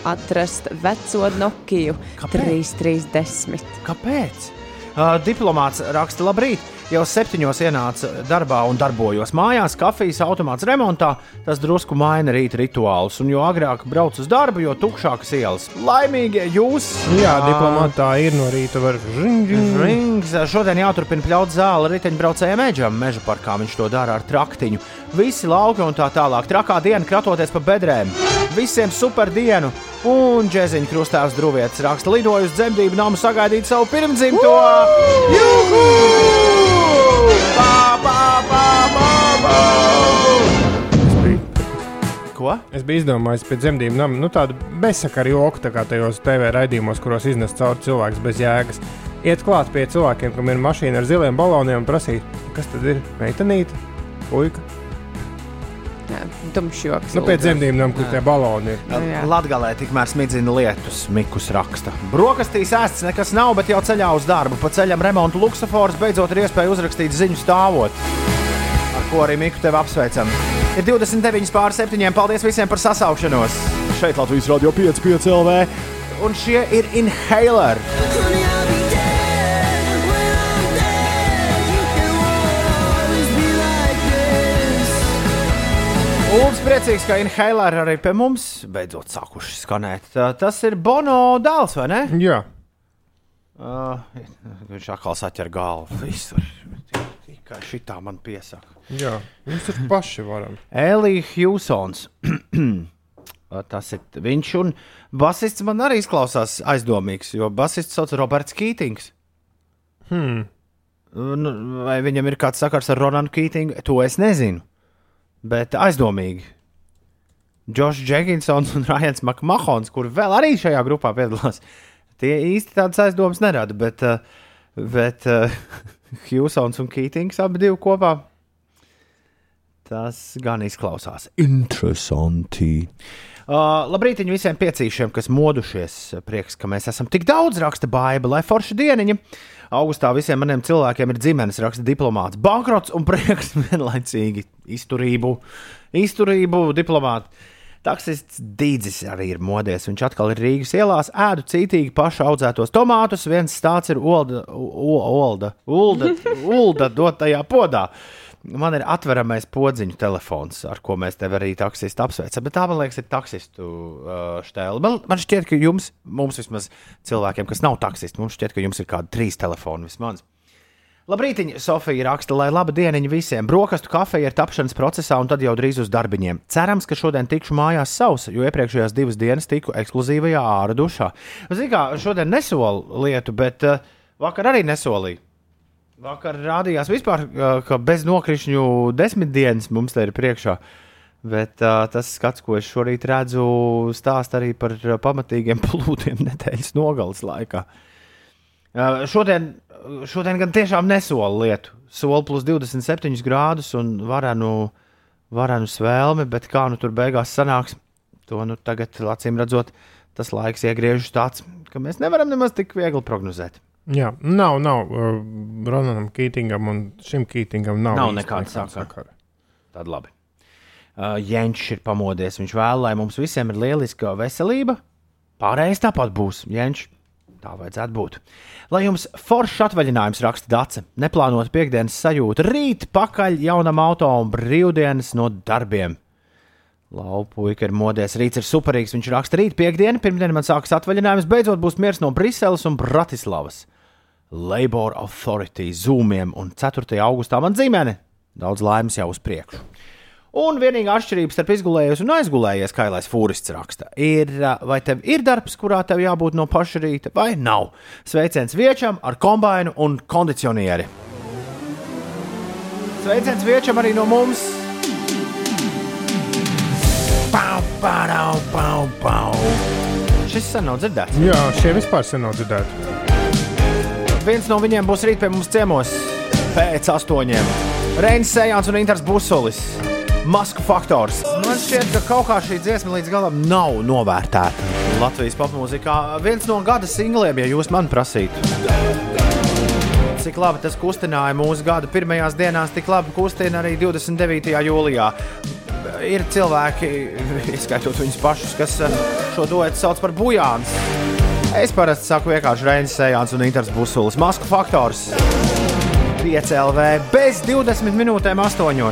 atrast veco Nokiju Kāpēc? 3310. Kāpēc? Uh, diplomāts raksta, labrīt, jau septiņos ienāca darbā un darbojos mājās, kafijas automāts remontā. Tas drusku maina rīta rituālus, un jo agrāk brauc uz darbu, jo tukšākas ielas. Laimīgie jūs! Jā, diplomātā ir no rīta var. Rings. Šodien jāturpina pļaut zāli riteņbraucējiem mežam, meža parkā. Viņš to dara ar traktiņu. Visi lauki un tā tālāk. Trakā diena kratoties pa bedrēm. Visiem super dienu! Un džēziņa krustāvs drūvietis raksta, lidoju uz dzemdību namu sagaidīt savu pirmdzimto! Juhu! Ko? Es biju izdomājis pēc dzemdību nama, nu tādu bezsakaru joku, tā kā tajos TV raidījumos, kuros iznes cauri cilvēks bez jēgas. Iet klāt pie cilvēkiem, kam ir mašīna ar ziliem baloniem un prasīt, kas tad ir meitenīte, puika. Tumšs joks. Nu, pēc dzemdību nama, kur tie baloni ir. Nu. Latvijā tikmēr smidzina lietus, Mikus raksta. Brokastīs ēsts nekas nav, bet jau ceļā uz darbu. Pa ceļam remontu luksafors beidzot ir iespēja uzrakstīt ziņu stāvot. Ar ko arī Miku tevi apsveicam. Ir 29 pār 7. Paldies visiem par sasaukšanos. Šeit Latvijas radio 5,5 LV. Un šie ir inhaleri. Ulrichs priecīgs, ka inhaleri arī pie mums beidzot sākuši skanēt. Tas ir Bono dēls, vai ne? Jā, Uh, viņš atkal saķer galvu. Visur. Tikai šitā man piesaka. jā. Mums tur paši varam. Elija Hjūsons. [CLEARS THROAT] Tas ir viņš, un basists man arī izklausās aizdomīgs, jo basists sauc Roberts Kītings. Hmm. Nu, Vai viņam ir kāds sakars ar Ronanu Kītingu, to es nezinu. Bet aizdomīgi. Džošs Džekinsons un [LAUGHS] Rājans Makmahons, kur vēl arī šajā grupā piedalās, tie īsti tādas aizdomas nerada. Bet, uh, bet [LAUGHS] Hjūsons un Kītings abi divi kopā. Tas gan izklausās interesanti. Uh, labrīt visiem piecīšiem, kas modušies. Prieks, ka mēs esam tik daudz raksta baiba, lai forša dieniņa. Augustā visiem maniem cilvēkiem ir ģimenes raksta diplomāts. Bankrots un prieks [LAUGHS] vienlaicīgi. Izturību, izturību diplomāti. Taksists Dīdzis arī ir modies. Viņš atkal ir Rīgas ielās, ēdu cītīgi pašu audzētos tomātus. Viens stāsts ir Olda, Olda, Ulda, Ulda dotajā podā. Man ir atveramais podziņu telefons, ar ko mēs tevi arī taksistu apsveicam. Bet tā, man liekas, ir taksistu uh, stēle. Man, man šķiet, ka jums, mums vismaz cilvēkiem, kas nav taksisti, mums šķiet, ka jums ir kādi trīs telefoni vismaz. Labrīt, Sofija raksta, lai laba dieniņa visiem. Brokastu kafija ir tapšanas procesā un tad jau drīz uz darbiņiem. Cerams, ka šodien tikšu mājās sausa, jo iepriekšējās divas dienas tiku ekskluzīvajā ārā dušā. Ziniet, kā šodien nesolu lietu, bet uh, vakar arī nesolīju. Vakar rādījās vispār, ka bez nokrišņu desmit dienas mums te ir priekšā. Bet uh, tas skats, ko es šorīt redzu, stāsta arī par pamatīgiem [LAUGHS] plūdiem nedēļas nogales laikā. Uh, šodien, šodien gan tiešām nesola lietu. Sola plus 27 grādus un varenu, varenu svēlmi, bet kā nu tur beigās sanāks, to nu tagad, acīm redzot, tas laiks iegriežas tāds, ka mēs nevaram nemaz tik viegli prognozēt. Jā, nav, nav. Uh, Ronanam Kītingam un šim Kītingam nav, Nav nekāda sakara. Tad labi. Uh, Jēnčs ir pamodies. Viņš vēl, lai mums visiem ir lieliska veselība. Pārējais tāpat būs. Jēnčs, tā vajadzētu būt. Lai jums foršs atvaļinājums raksta Dace, neplānot piekdienas sajūta, rīt pakaļ jaunam auto un brīvdienas no darbiem. Laupuika ir modies, rīts ir superīgs. Viņš raksta, rīt piekdiena, pirmdiena man sākas atvaļinājums, beidzot būs miers no Briseles un Bratislavas. Labour Authority, Zoomiem un 4. augustā man dzimene. Daudz laimes jau uz priekšu. Un vienīgā atšķirība starp izgulējies un aizgulējies, kā Latvijas fūrists raksta, ir, ā, vai tev ir darbs, kurā tev jābūt no paša rīta, vai nav. Sveiciens viečam ar kombināciju un kondicionieri. Sveiciens viečam arī no mums! Pau, pau, pau, pau. Šis sen nav dzirdēts. Jā, šie vispār sen nav dzirdēti. Viens no viņiem būs rīt pie mums ciemos pēc astoņiem. Reinis Sējāns un Inters Busolis. Masku faktors. Man šķiet, ka kaut kā šī dziesma līdz galam nav novērtēta. Latvijas popmūzikā viens no gada singliem, ja jūs man prasītu. Cik labi tas kustināja mūsu gada pirmajās dienās, tik labi kustina arī 29. jūlijā. Ir cilvēki, [LAUGHS] izskaitot viņus pašus, kas eh, šo duetu sauc par bujāns. Es parasti saku vienkārši Reinis Sējāns un Inters Busulis. Masku faktors 5 LV bez 20 minūtēm 8.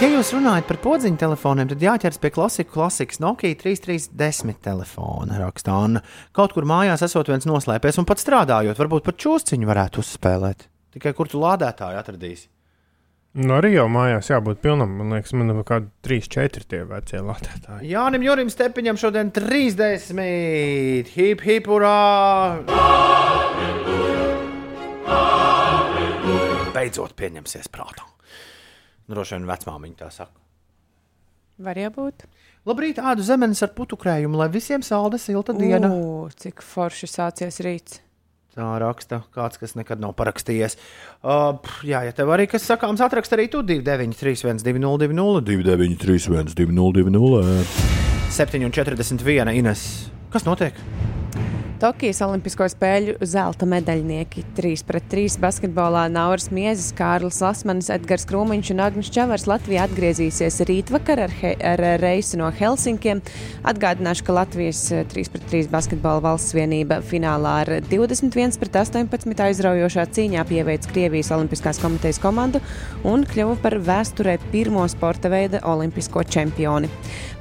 Ja jūs runājat par podziņu telefoniem, tad jāķers pie klasiku klasikas Nokia 3310 telefona. Raksta Anna. Kaut kur mājās esot viens noslēpies un pat strādājot, varbūt pat čūsciņu varētu uzspēlēt. Tikai kur tu lādētāju atradīsi? Nu, arī jau mājās jābūt pilnam. Man liekas, man ir kaut kādi 3, 4 tie vecie latētāji. Jānim Jurim Stepiņam šodien 30. Hip, hip, urā! Beidzot pieņemsies prātā. Droši vien vecmāmiņa tā saka. Var jābūt. Labrīt, ādu zemenes ar putukrējumu, lai visiem salda silta diena. Ugh, cik forši sācies rīts. Tā raksta kāds, kas nekad nav parakstījies. Uh, jā, ja tev arī kas sakāms, atrakst arī tu 293, 202, 293, 202, 741 Ines. Kas notiek? Tokijas Olimpisko spēļu zelta medaļnieki 3 pret 3 basketbolā Nauris Miezis, Kārlis Lasmanis, Edgars Krūmiņš un Agnēs Čavars Latvijā atgriezīsies rītvakar ar, he, ar reisu no Helsinkiem. Atgādināšu, ka Latvijas 3 pret 3 basketbola valsts vienība finālā ar 21 pret 18 aizraujošā cīņā pieveic Krievijas Olimpiskās komitejas komandu un kļuva par vēsturē pirmo sporta veida olimpisko čempioni.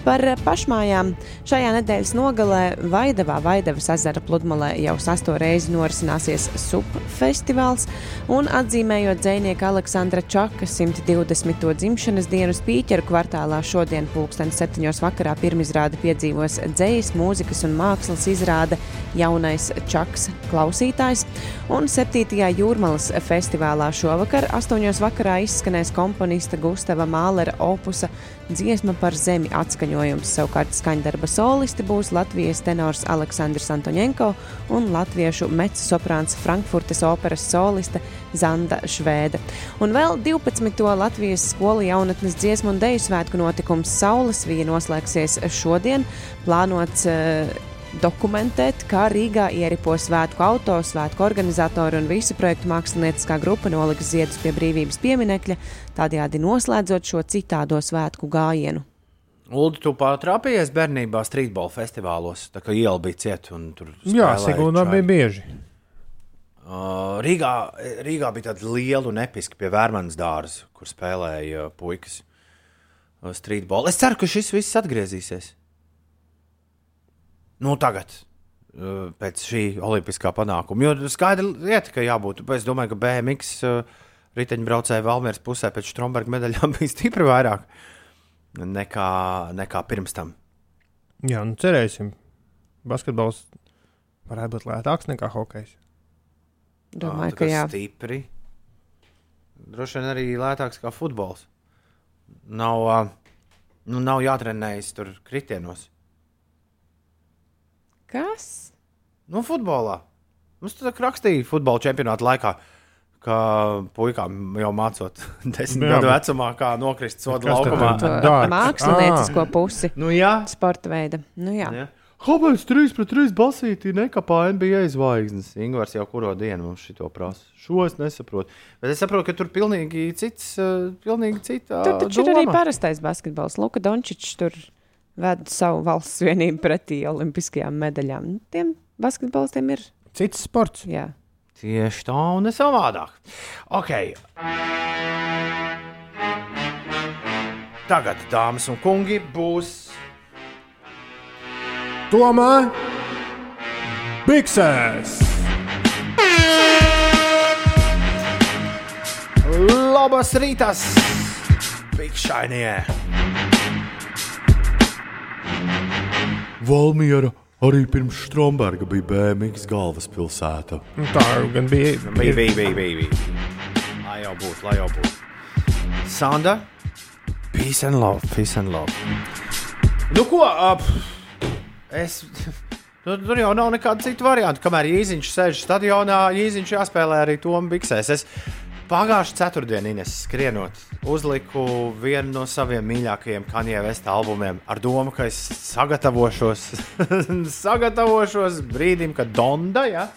Par pašmājām šajā nedēļas nogalē Vaidavā, Vaidavas ezera pludmalē jau sesto reizi norisināsies subfestivāls, un atzīmējot dzinieka Aleksandra Čaka 120. dzimšanas dienu Spīķeru kvartālā šodien pulksten septiņos vakarā pirmizrādi piedzīvos dzējas, mūzikas un mākslas izrāde jaunais Čaks klausītājs, un 7. jūrmalas festivālā šovakar 8. vakarā izskanēs komponista Gustava Mālera opusa dziesma par zemi atskaņojums. Savukārt skaņdarba solisti būs Latvijas tenors Aleksandrs Antoņenko un latviešu mecu soprāns Frankfurtes operas soliste Zanda Švēde. Un vēl 12. Latvijas skolu jaunatnes dziesmu un deju svētku notikums Saules vīja noslēgsies šodien. Plānots uh, dokumentēt, kā Rīgā ieripo svētku auto, svētku organizatori un visu projektu mākslinieckā grupa noliks ziedus pie brīvības pieminekļa, tādējādi noslēdzot šo citādo svētku gājienu. Ulu, tu pārtrāpījies bērnībā streetbola festivālos, tā kā iela bija cieta un tur Jā, spēlēja Sigūda čaļi. bija bieži. Uh, Rīgā, Rīgā bija tāda liela un episka pie Vērmanas dārza, kur spēlēja puikas streetball. Es ceru, ka šis viss atgriezīsies. Nu, tagad, uh, pēc šī olimpiskā panākuma. Jo skaidri lieta, ka jābūt. Es domāju, ka BMX uh, riteņbraucēji Valmieras pusē pēc Stromberga medaļām [LAUGHS] bija stipri vairāk nekā, nekā pirms tam. Jā, nu cerēsim. Basketbols varētu būt lētāks nekā hokejs. Domāju, tā ka jā. Stipri. Droši vien arī lētāks kā futbols. Nav, nu, nav jātrenējas tur kritienos. Kas? Nu, futbolā. Mums tur rakstīja futbola čempionāta laikā, ka puikām jau mācot [LAUGHS] desmit gadu vecumā, kā nokrist soda laukumā. To Dārts. māksliniecisko pusi, Nu, jā. sporta veida. Nu, jā. jā. Kāpēc 3 pret 3 basītī nekāpā NBA zvaigznes? Ingūns jau kuro dienu mums šito prasa. Šo es nesaprotu. Bet es saprotu, ka tur pilnīgi cits, uh, pilnīgi cita. Tur taču ir arī doma. parastais basketbols. Luka Dončičs tur ved savu valsts vienību pretī olimpiskajām medaļām. Nu, Tiem basketbolistiem ir. Cits sports. Jā. Tieši tā un ne savādāk. Okay. Tagad, dāmas un kungi, būs Tomēr Biksēs! labas rītas, Bigšainie! Valmiera arī pirms Stromberga bija BMX galvaspilsēta. Nu, Tā gan bija. Bija, bija, bija, bija. bija. Lai jau būtu, lai jau būtu. Sanda, peace and love, peace and love. Nu, ko? Ap, es. [LAUGHS] Nu, tur jau nav nekāda cita varianta. Kamēr Jēziņš sēž stadionā, Jēziņš jāspēlē arī Toms Biksēs. Es pagājušā ceturtdienā Ines skrienot, uzliku vienu no saviem mīļākajiem Kanye West albumiem ar domu, ka es sagatavošos, [LAUGHS] sagatavošos brīdim, kad Donda, ja?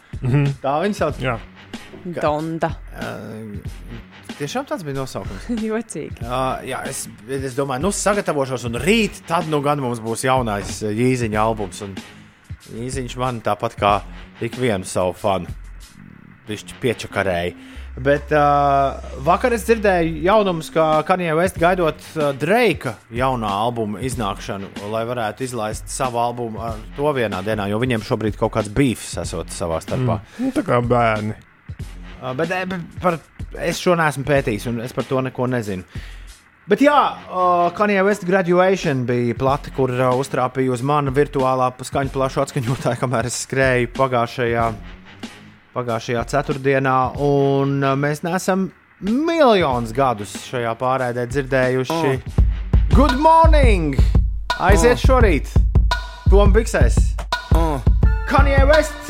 tā viņa sauc. Jā, Donda. Tiešām tāds bija nosaukums. [LAUGHS] Jocīgi. Uh, jā, es, es domāju, nu, sagatavošos, un rīt tad nu gan mums būs jaunais uh, Jēziņa albums. Un Jēziņš man tāpat kā ikvienu savu fanu pišķi piečakarēja. Bet uh, vakar es dzirdēju jaunumus, ka Kanija West gaidot uh, Dreika jaunā albuma iznākšanu, lai varētu izlaist savu albumu ar to vienā dienā, jo viņiem šobrīd kaut kāds beefs esot savā starpā. Mm. nu, tā kā bērni. Uh, bet, bet par, es šo neesmu pētījis, un es par to neko nezinu. Bet jā, uh, Kanija West graduation bija plata, kur uh, uztrāpīja uz mana virtuālā skaņu plašu atskaņotāju, kamēr es skrēju pagājušajā, pagājušajā ceturtdienā. Un uh, mēs neesam miljonus gadus šajā pārēdē dzirdējuši. Good morning! Aiziet šorīt! Tom Biksēs! Kanye West!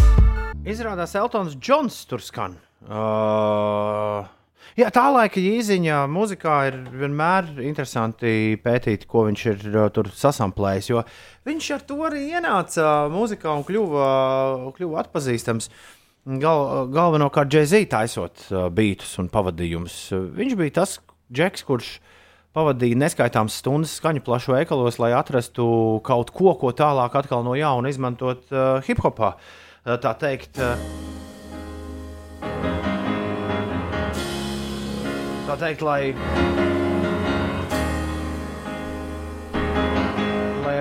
Izrādās, Eltons Džons tur skan. Uh, jā, tā laika īziņā mūzikā ir vienmēr interesanti pētīt, ko viņš ir uh, tur sasamplējis. Jo viņš ar to arī ienāca mūzikā un kļuva, kļuva atpazīstams. Gal, galvenokārt džēzī taisot uh, beidus un pavadījumus. Viņš bija tas džeks, kurš pavadīja neskaitāmas stundas skaņu plašu veikalos, lai atrastu kaut ko, ko tālāk atkal no jauna izmantot uh, hip hopā. Uh, tā teikt, uh, tā teikt, lai.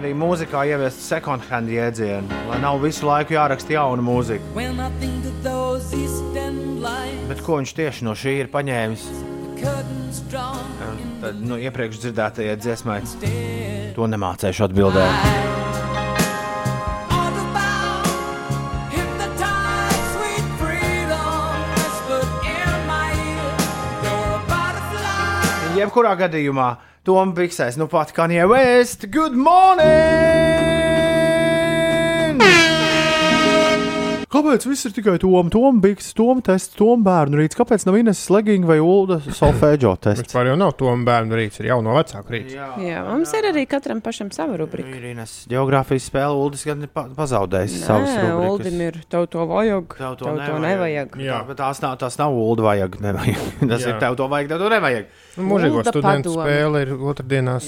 Arī mūzikā ieviestu second hand jēdzienu, lai nav visu laiku jāraksta jauna mūzika. Bet ko viņš tieši no šī ir paņēmis? Tad, nu, iepriekš dzirdētajai dziesmai to nemācēšu atbildēt. Jebkurā gadījumā Toms Biksēs, nu pat Kanye West, good morning! Kāpēc viss ir tikai Toms, Toms Biks, Toms tests, Toms bērnu rīts? Kāpēc nav Ines Legging vai Ulda solfēģo tests? Vispār jau nav to bērnu rīts, ir jau no vecāku rīts. Jā, mums ir arī katram pašam sava rubrika. Ir Ines geogrāfijas spēle, Uldis gan ir pa pazaudējis Nē, rubrikas. Uldim ir tev to vajag. Tev to tev to nevajag. nevajag. Jā. Tā, bet tās nav, tās nav Ulda vajag. nevajag. [LAUGHS] Tas Jā. ir tev to vajag, tev to nevajag. Nu, Mūžīgo studentu padome. spēle ir otrdienās.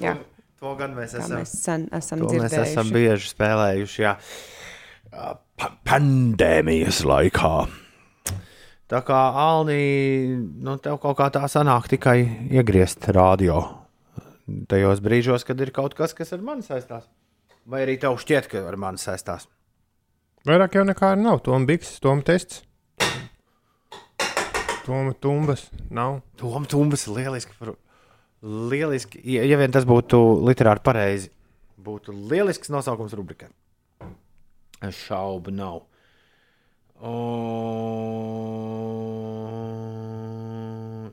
Jā, To gan mēs tā esam. mēs sen esam To mēs esam dzirdējuši. bieži spēlējuši. Jā. Pa pandēmijas laikā. Tā kā Alnī, nu, tev kaut kā tā sanāk tikai iegriezt radio. Tajos brīžos, kad ir kaut kas, kas ar mani saistās. Vai arī tev šķiet, ka ar mani saistās? Vairāk jau nekā nav. Tom Biks, Tom tests. Toma tumbas nav. Tom Tumbas ir lieliski. par- lieliski. Ja, ja vien tas būtu literāri pareizi, būtu lielisks nosaukums rubrikai. Šaubu nav. O...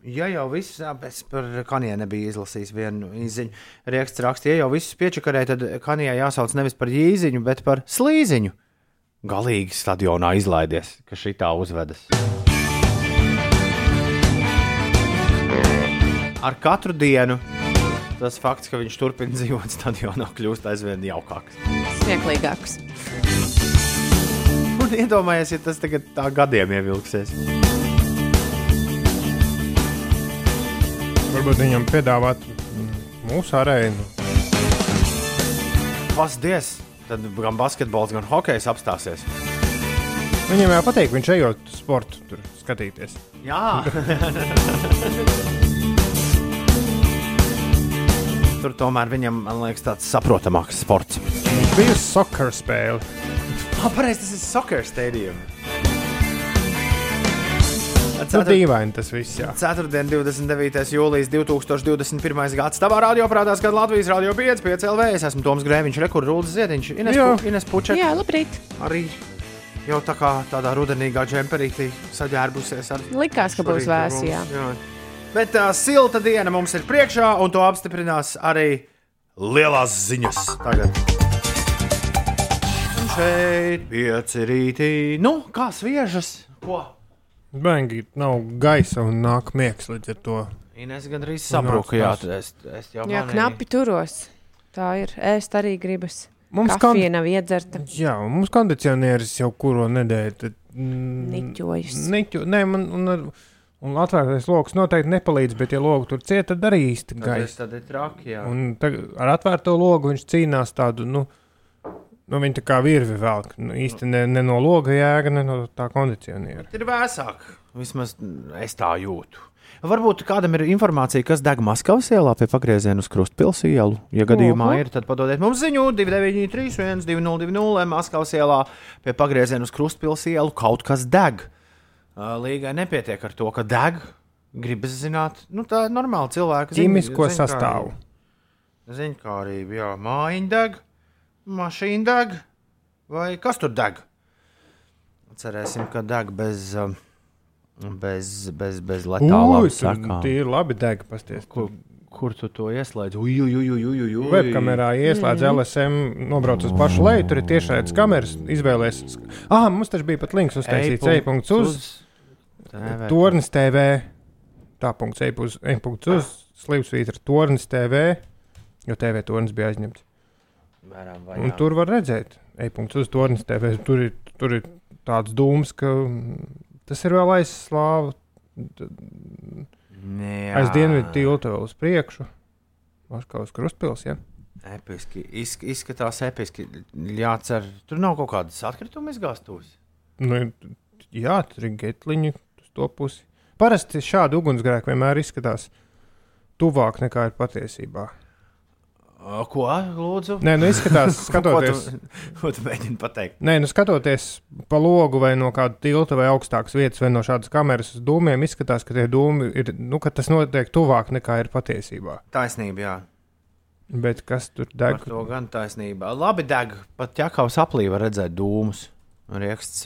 Ja jau viss, es par kaniju nebiju izlasījis vienu īziņu, rieksts rakstīja, ja jau visus piečakarēja, tad kanijai jāsauc nevis par īziņu, bet par slīziņu. Galīgi stadionā izlaidies, ka šī tā uzvedas. ar katru dienu tas fakts, ka viņš turpina dzīvot stadionā, kļūst aizvien jaukāks. Smieklīgāks. Un iedomājieties, ja tas tagad tā gadiem ievilksies. Varbūt viņam piedāvāt mūsu arēnu. Pasties! Tad gan basketbols, gan hokejs apstāsies. Viņam jau patīk, viņš ejot sportu tur skatīties. Jā, [LAUGHS] tur tomēr viņam, man liekas, tāds saprotamāks sports. Bija soccer spēle. Ah, pareizi, tas ir soccer stadium. Nu, dīvaini tas viss, jā. Ceturtdien, 29. jūlijas 2021. gads. Tavā radioprātā skan Latvijas radio 5, 5 LV. Es esmu Toms Grēviņš, Rekords Rūdas Ziediņš, Ines. Pu, Ines Puča. Jā, labrīt. Arī jau tā kā tādā rudenīgā džemperītī saģērbusies ar Likās, ka būs vēsi, jā. jā. Bet tā silta diena mums ir priekšā, un to apstiprinās arī lielās ziņas. Tagad. Šeit pieci rītī. Nu, kā sviežas? Ko? Bengi nav gaisa un nāk miegs līdz ar to. Ines gandrīz sabruka. Jā, es, es jau Jā, manīju. knapi turos. Tā ir. Ēst arī gribas. Mums Kafija nav iedzerta. Jā, un mums kondicionieris jau kuro nedēļu. Tad, mm, Niķojas. Niķu, nē, man, un, un atvērtais lokus noteikti nepalīdz, bet, ja logs tur cieta, tad arī īsti gaisa. tad ir traki. Jā. Un tag, ar atvērto logu viņš cīnās tādu, nu, nu viņa tā kā virvi velk. Nu, īsti ne, ne no loga jēga, ne no tā kondicioniera. Ir vēsāk. Vismaz es tā jūtu. Varbūt kādam ir informācija, kas deg Maskavas ielā pie pagrieziena uz Krustpils ielu. Ja gadījumā Oho. ir, tad padodiet mums ziņu 293, 202, Maskavas ielā pie pagrieziena uz Krustpils ielu kaut kas deg. Līgai nepietiek ar to, ka deg. Gribas zināt, nu tā ir normāla cilvēka Ķīmisko sastāvu. Ziņkārība, jā, mājiņa deg, mašīna deg, vai kas tur deg? Cerēsim, ka deg bez, um, Bez, bez, bez letālām sakām. Tie ir labi degi pasties. Kur, kur tu to ieslēdz? Webkamerā ieslēdz mm. LSM, nobrauc uz pašu leju, tur ir tiešais kameras, izvēlēs. Ah, mums taču bija pat links uztaisīts e-punkts uz TV. Tornis TV. Tā punkts e-punkts e uz slīpsvītra Tornis TV, jo TV tornis bija aizņemts. Varam, Un tur var redzēt, e-punkts uz Tornis TV. Tur ir, tur ir tāds dūms, ka mm, tas ir vēl aiz slāvu. Nē, Aiz dienvidu tilta vēl uz priekšu. Maskavas krustpils, ja? Episki. Izsk izskatās episki. Jācer, tur nav kaut kādas atkrituma izgāstuves. Nu, jā, tur ir getliņi uz to pusi. Parasti šādi ugunsgrēki vienmēr izskatās tuvāk nekā ir patiesībā. Ko? Lūdzu? Nē, nu izskatās, [LAUGHS] skatoties, tu, ko tu mēģini pateikt? nē, nu skatoties pa logu vai no kāda tilta vai augstākas vietas vai no šādas kameras dūmiem, izskatās, ka tie dūmi ir, nu, ka tas notiek tuvāk nekā ir patiesībā. Taisnība, jā. Bet kas tur Par deg? to gan taisnība. Labi, deg. Pat ķekavas aplī var redzēt dūmus. Rieksts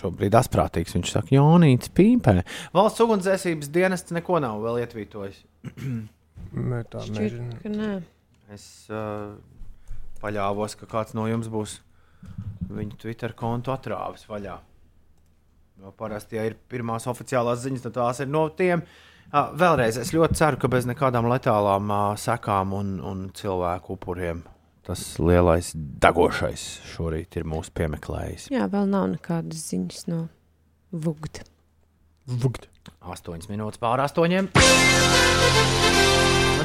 šobrīd asprātīgs. Viņš saka, Jonīts pīpē. Valsts ugunsdzēsības dienests neko nav vēl ietvītojis. [CLEARS THROAT] Mē, tā Šķiet, ka nē. Es uh, paļāvos, ka kāds no jums būs viņu Twitter kontu atrāvis vaļā. Jo parasti, ja ir pirmās oficiālās ziņas, tad tās ir no tiem. Uh, vēlreiz, es ļoti ceru, ka bez nekādām letālām uh, sekām un, un cilvēku upuriem tas lielais degošais šorīt ir mūsu piemeklējis. Jā, vēl nav nekādas ziņas no Vugda. Vugt. 8 minūtes pār 8.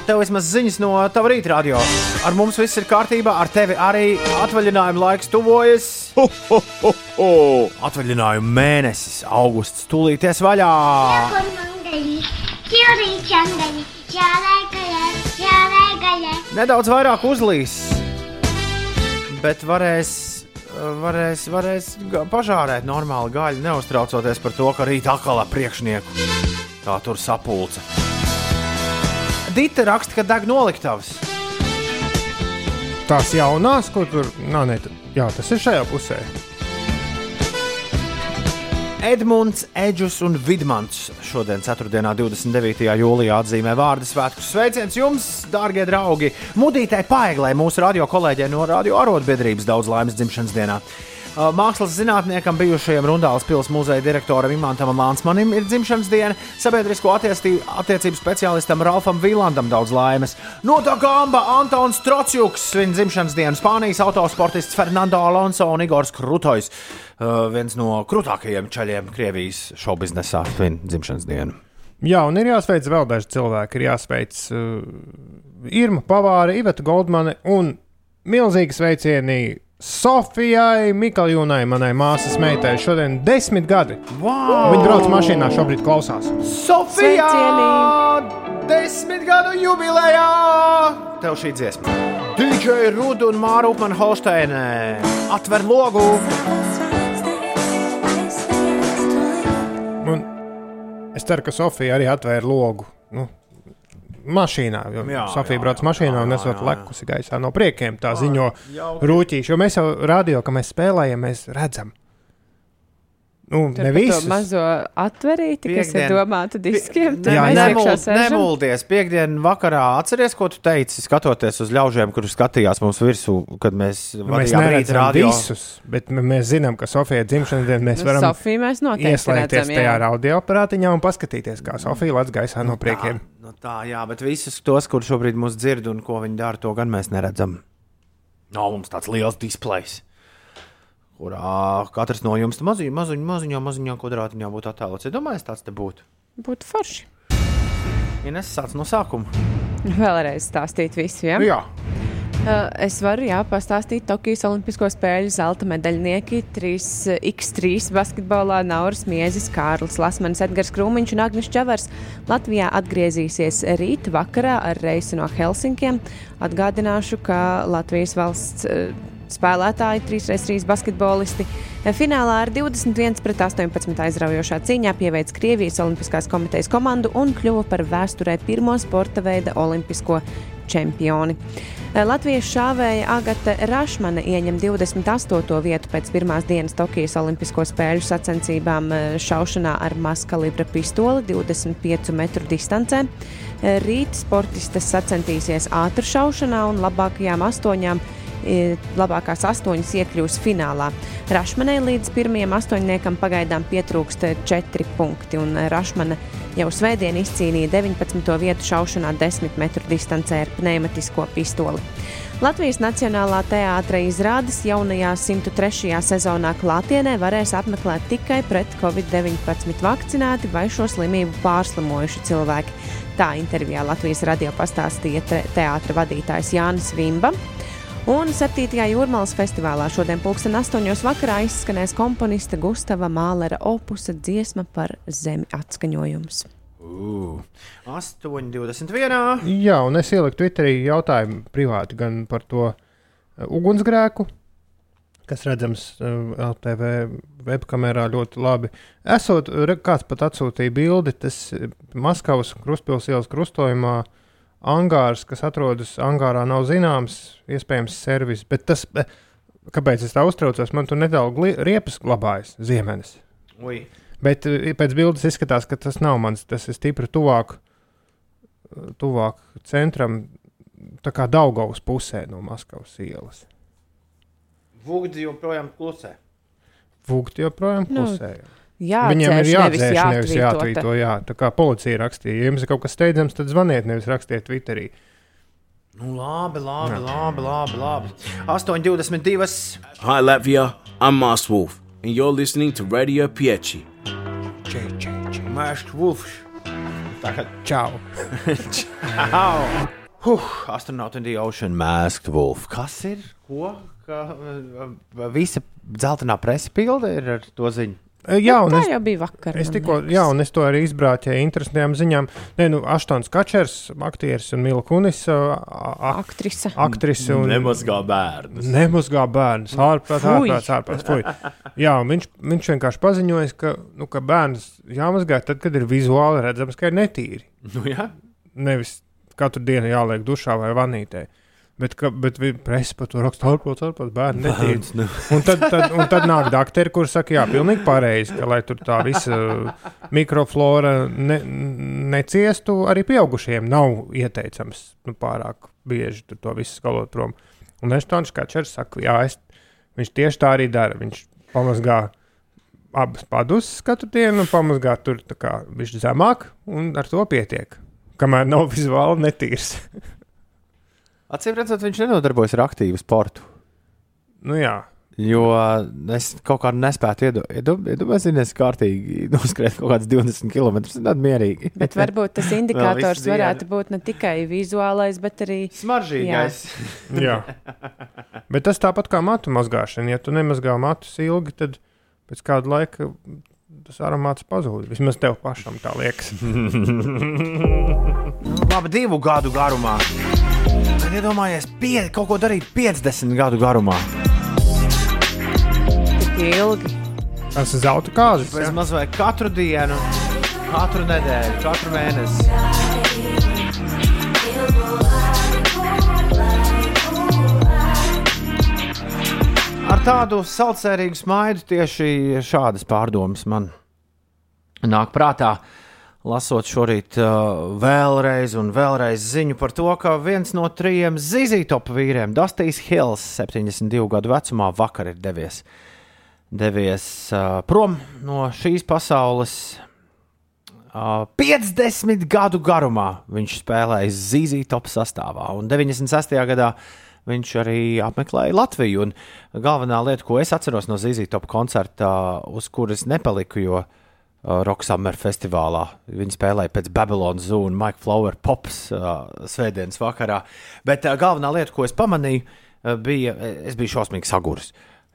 Tev vismaz ziņas no tava rīta radio. Ar mums viss ir kārtībā, ar tevi arī atvaļinājuma laiks tuvojas. Ho, ho, ho, ho. Atvaļinājuma mēnesis, augusts, tūlīties vaļā. Nedaudz vairāk uzlīs, bet varēs, varēs, varēs pažārēt normāli gaļu, neuztraucoties par to, ka rīt atkal ar priekšnieku tā tur sapulce. Dita raksta, ka deg noliktavas. Tās jaunās, ko tur nav, ne, jā, tas ir šajā pusē. Edmunds, Edžus un Vidmans šodien, 4. un 29. jūlijā, atzīmē vārdu svētkus. Sveiciens jums, dārgie draugi! Mudītai paeglē mūsu radio kolēģei no radio arotbiedrības daudz laimes dzimšanas dienā. Uh, Mākslas zinātniekam, bijušajam Rundāles pilsētas muzeja direktoram Imantam Lansmanim ir dzimšanas diena, sabiedrisko attiecību, speciālistam Ralfam Vīlandam daudz laimes. No tā gamba Antons Trocjuks, viņa dzimšanas diena, Spānijas autosportists Fernando Alonso un Igors Krutojs, uh, viens no krūtākajiem ceļiem Krievijas šovbiznesā, svin dzimšanas dienu. Jā, un ir jāsveic vēl daži cilvēki. Ir jāsveic uh, Irma Pavāra, Iveta Goldmane un milzīgi sveicieni Sofijai Mikaljūnai, manai māsas meitai. Šodien desmit gadi. Wow! Viņa brauc mašīnā, šobrīd klausās. Sofija! Desmit gadu jubilejā! Tev šī dziesma. DJ Rudu un Māra Upmana Holsteinē. Atver logu! Un es ceru, ka Sofija arī atvēra logu. Nu, Mašīnā, Sofija brauc mašīnā un jā, esot jā, jā. lekusi gaisā no priekiem. Tā ziņo rūtīši, jo mēs jau rādījām, ka mēs spēlējam, mēs redzam. Nu, Tur ne pa to mazo atverīti, kas ir domāta diskiem. Jā, mēs iekšā nemul, sēžam. nemuldies. Piektdien vakarā atceries, ko tu teici, skatoties uz ļaužiem, kurus skatījās mums virsū, kad mēs Nu, Mēs neredzam radio. visus, bet mēs zinām, ka Sofija dzimšanas dienā mēs Nu, varam Sofiju mēs ieslēgties redzam. tajā jā. radioaparātiņā un paskatīties, kā Sofija lec gaisā no priekiem. Tā, nu tā, jā, bet visus tos, kurus šobrīd mūs dzird un ko viņi dara, to gan mēs neredzam. Nav mums tāds liels displejs, kurā katrs no jums maziņā, maziņā, maziņā, maziņā kvadrātiņā būtu attēlots. Iedomājieties, tāds te būtu. Būtu forši. Ja nesasāc no sākuma. Vēlreiz stāstīt visu. Ja? Jā, Uh, Es varu jā, pastāstīt Tokijas Olimpisko spēļu zelta medaļnieki 3x3 basketbolā Nauris Miezis, Kārlis Lasmanis, Edgars Krūmiņš un Agnis Čavars. Latvijā atgriezīsies rīt vakarā ar reisu no Helsinkiem. Atgādināšu, ka Latvijas valsts uh, spēlētāji, 3x3 basketbolisti. Finālā ar 21 pret 18 aizraujošā cīņā pieveic Krievijas Olimpiskās komitejas komandu un kļuva par vēsturē pirmo sporta veida olimpisko čempioni. Latvijas šāvēja Agate Rašmane ieņem 28. vietu pēc pirmās dienas Tokijas Olimpisko spēļu sacensībām eh, šaušanā ar maskalibra pistoli 25 metru distancē. Eh, Rīt sportistes sacensties ātrā šaušanā un labākajām astoņām. Labākās astoņas iekļūs finālā. Rašmanai līdz pirmajam astoņniekam pagaidām pietrūkst eh, četri punkti, un eh, Rašmane jau svētdien izcīnīja 19. vietu šaušanā 10 metru distancē ar pneimatisko pistoli. Latvijas Nacionālā teātra izrādes jaunajā 103. sezonā klātienē varēs apmeklēt tikai pret covid-19 vakcinēti vai šo slimību pārslimojuši cilvēki. Tā intervijā Latvijas radio pastāstīja te teātra vadītājs Jānis Vimba. Un 7. jūrmālas festivālā šodien pulksten 8. vakarā izskanēs komponista Gustava Mālera opusa dziesma par zemi atskaņojums. Uh, 8,21. Jā, un es ieliku Twitterī jautājumu privāti gan par to uh, ugunsgrēku, kas redzams uh, LTV webkamerā ļoti labi. Esot, kāds pat atsūtīja bildi, tas uh, Maskavas krustpils ielas krustojumā angārs, kas atrodas angārā, nav zināms, iespējams, servis. Bet tas, kāpēc es tā uztraucos, man tur nedaudz riepas glabājas ziemenes. Ui. Bet eh, pēc bildes izskatās, ka tas nav mans. Tas ir stipri tuvāk, tuvāk centram, tā kā Daugovas pusē no Maskavas ielas. Vugdi joprojām klusē. Vūgti joprojām Nu, klusē. Jā, Viņiem ir nevis jāatdzēš, nevis jāatvītota. jāatvīto. Jā, tā kā policija rakstīja, ja jums ir kaut kas steidzams, tad zvaniet, nevis rakstiet Twitterī. Nu, labi, labi, labi, labi, labi. 8,22. Hi, Latvia. I'm Moss Wolf, and you're listening to Radio Pieci. Mēšs Wolfs. Tagad. Čau! [LAUGHS] Au! Huh, Astronaut in the Ocean Masked Wolf. Kas ir? Ko? Ka, uh, visa dzeltenā presa pilda ir ar to ziņu. Eh, Jā, un Tā es, jau bija vakar. es tikko, jā, un es to arī izbrāķēju interesantām ziņām. Nē, nu, Aštons Kačers, aktieris un Mila Kunis, uh, a- Aktrise. aktrise un Nemazgā bērnus. Nemazgā bērns. Ārprāts, Fui. ārprāts, ārprāts. Fui. Jā, un viņš, viņš vienkārši paziņoja, ka, nu, ka bērns jāmazgā tad, kad ir vizuāli redzams, ka ir netīri. Nu, jā. Nevis katru dienu jāliek dušā vai vanītē. Bet, ka, bet presa par to raksta ārprāts, ārprāts, bērni netīri. Bērns, nu. Un tad, tad, un tad nāk doktori, kurš saka, jā, pilnīgi pareizi, ka lai tur tā visa mikroflora ne, neciestu, arī pieaugušiem nav ieteicams nu, pārāk bieži tur to visu skalot prom. Un Eštons Kačers saka, jā, es, viņš tieši tā arī dara. Viņš pamazgā abas padus katru dienu, un pamazgā tur kā viņš zemāk, un ar to pietiek. Kamēr nav vizuāli netīrs. [LAUGHS] Acīm redzot, viņš nenodarbojas ar aktīvu sportu. nu jā, Jo es kaut kā nespēju iedomāties, kā kārtīgi noskriet kaut kāds 20 km. Ir mierīgi. Bet varbūt tas [LAUGHS] indikators varētu būt ne tikai vizuālais, bet arī Smaržīgais. Jā. Bet tas tāpat kā matu mazgāšana. Ja tu nemazgā matus ilgi, tad pēc kāda laika tas aromāts pazūd. Vismaz tev pašam tā liekas. [LAUGHS] Labi, divu gadu garumā. Iedomājies, pie, kaut ko darīt 50 gadu garumā. tik ilgi. Tas ir zelta. Bez jā? maz vai katru dienu, katru nedēļu, katru mēnesi. Ar tādu saucērīgu smaidu tieši šādas pārdomas man nāk prātā. Lasot šorīt uh, vēlreiz un vēlreiz ziņu par to, ka viens no trijiem zīzītopu vīriem, Dustīs Hills, 72 gadu vecumā, vakar ir devies, devies uh, prom no šīs pasaules. Uh, 50 gadu garumā viņš spēlēja zīzītopu sastāvā, un 96. gadā viņš arī apmeklēja Latviju. Un galvenā lieta, ko es atceros no zīzītopu koncerta, uz kuras nepaliku, jo uh, Rocksummer festivālā. Viņi spēlēja pēc Babylonas Zoo un Mike Flower Pops uh, svētdienas vakarā. Bet uh, galvenā lieta, ko es pamanīju, uh, bija, es biju šausmīgi saguris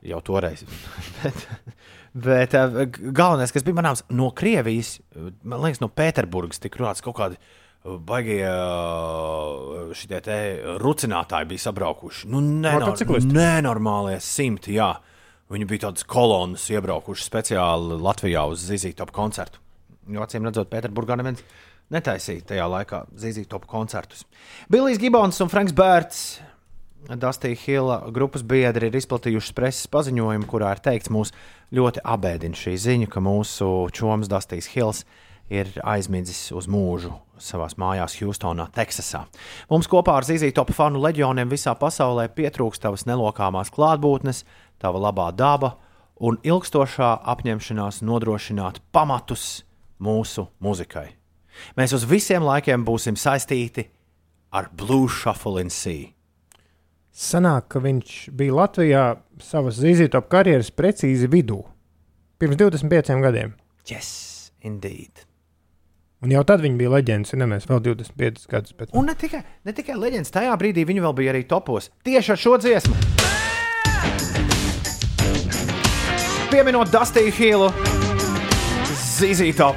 jau toreiz. [LAUGHS] bet, bet uh, galvenais, kas bija manāms no Krievijas, uh, man liekas, no Pēterburgas tika runāts kaut kādi Baigie uh, te rucinātāji bija sabraukuši. Nu, nenor nenormālie simti, jā. Viņi bija tādas kolonas iebraukuši speciāli Latvijā uz Zīzītopu koncertu. Jo acīm redzot, Pēterburgā neviens netaisīja tajā laikā Zīzītopu koncertus. Billijs Gibons un Franks Bērts. Dusty Hilla grupas biedri ir izplatījuši preses paziņojumu, kurā ir teikts, mūs ļoti abēdina šī ziņa, ka mūsu čoms Dustys Hills ir aizmidzis uz mūžu savā mājās, Hjūstonā, Teksasā. Mums kopā ar Zīzītopu fanu leģioniem visā pasaulē pietrūkst tavas nelokāmās klātbūtnes, tava labā daba un ilgstošā apņemšanās nodrošināt pamatus mūsu muzikai. Mēs uz visiem laikiem būsim saistīti ar Blue Shuffle in Sea. Sanāk, ka viņš bija Latvijā savas zīzītop karjeras precīzi vidū. Pirms 25 gadiem. Yes, indeed. Un jau tad viņi bija leģendas, ja mēs vēl 25 gadus pēc Un ne tikai, ne tikai leģendas, tajā brīdī viņi vēl bija arī topos. Tieši ar šo dziesmu. Pieminot Dusty Hillu, Zīzīto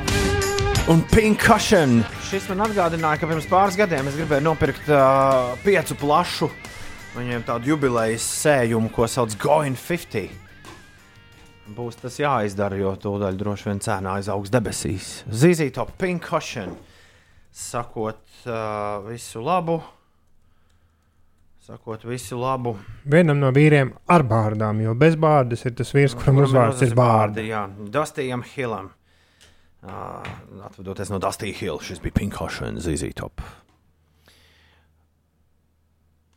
un Pinkcushion. Šis man atgādināja, ka pirms pāris gadiem es gribēju nopirkt uh, piecu plašu, viņiem tādu jubilejas sējumu, ko sauc Going 50. Būs tas jāizdara, jo tūdaļ droši vien cēnā aizaugs debesīs. Zīzīto Pinkcushion. Sakot uh, visu labu. Sakot visu labu. Vienam no vīriem ar bārdām, jo bez bārdas ir tas vīrs, kuram uzvārds ir bārda. Jā, Dustijam Hillam. Uh, atvadoties no Dustija Hill, šis bija Pinkcushion Zīzītop.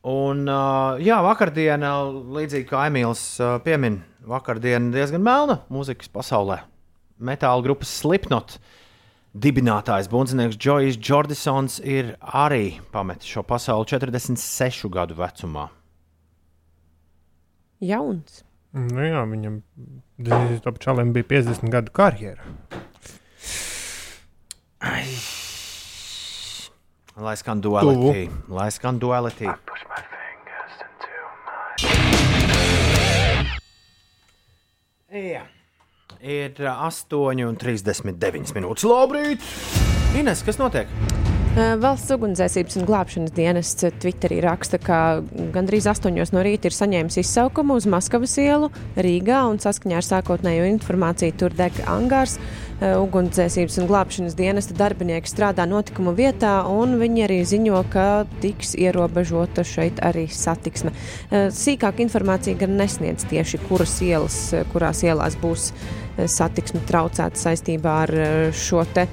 Un, uh, jā, vakardiena, līdzīgi kā Emīls uh, piemin, vakardiena diezgan melna mūzikas pasaulē. Metāla grupas Slipknot dibinātājs Bunzinieks Džojs Jordisons ir arī pametis šo pasauli 46 gadu vecumā. Jauns. Nu, jā, viņam čalim bija 50 gadu karjera. Lai skan duality, lai skan duality. Jā. Ir 8,39 minūtes. Labrīt! Ines, kas notiek? Uh, Valsts ugunsdzēsības un glābšanas dienests Twitterī raksta, ka gandrīz 8 no rīta ir saņēmis izsaukumu uz Maskavas ielu Rīgā un saskaņā ar sākotnējo informāciju tur deg angārs. Uh, Ugunsdzēsības un glābšanas dienesta darbinieki strādā notikuma vietā, un viņi arī ziņo, ka tiks ierobežota šeit arī satiksme. Uh, Sīkāk informācija gan nesniedz tieši, kuras ielas, kurās ielās būs satiksme traucēta saistībā ar uh, šo te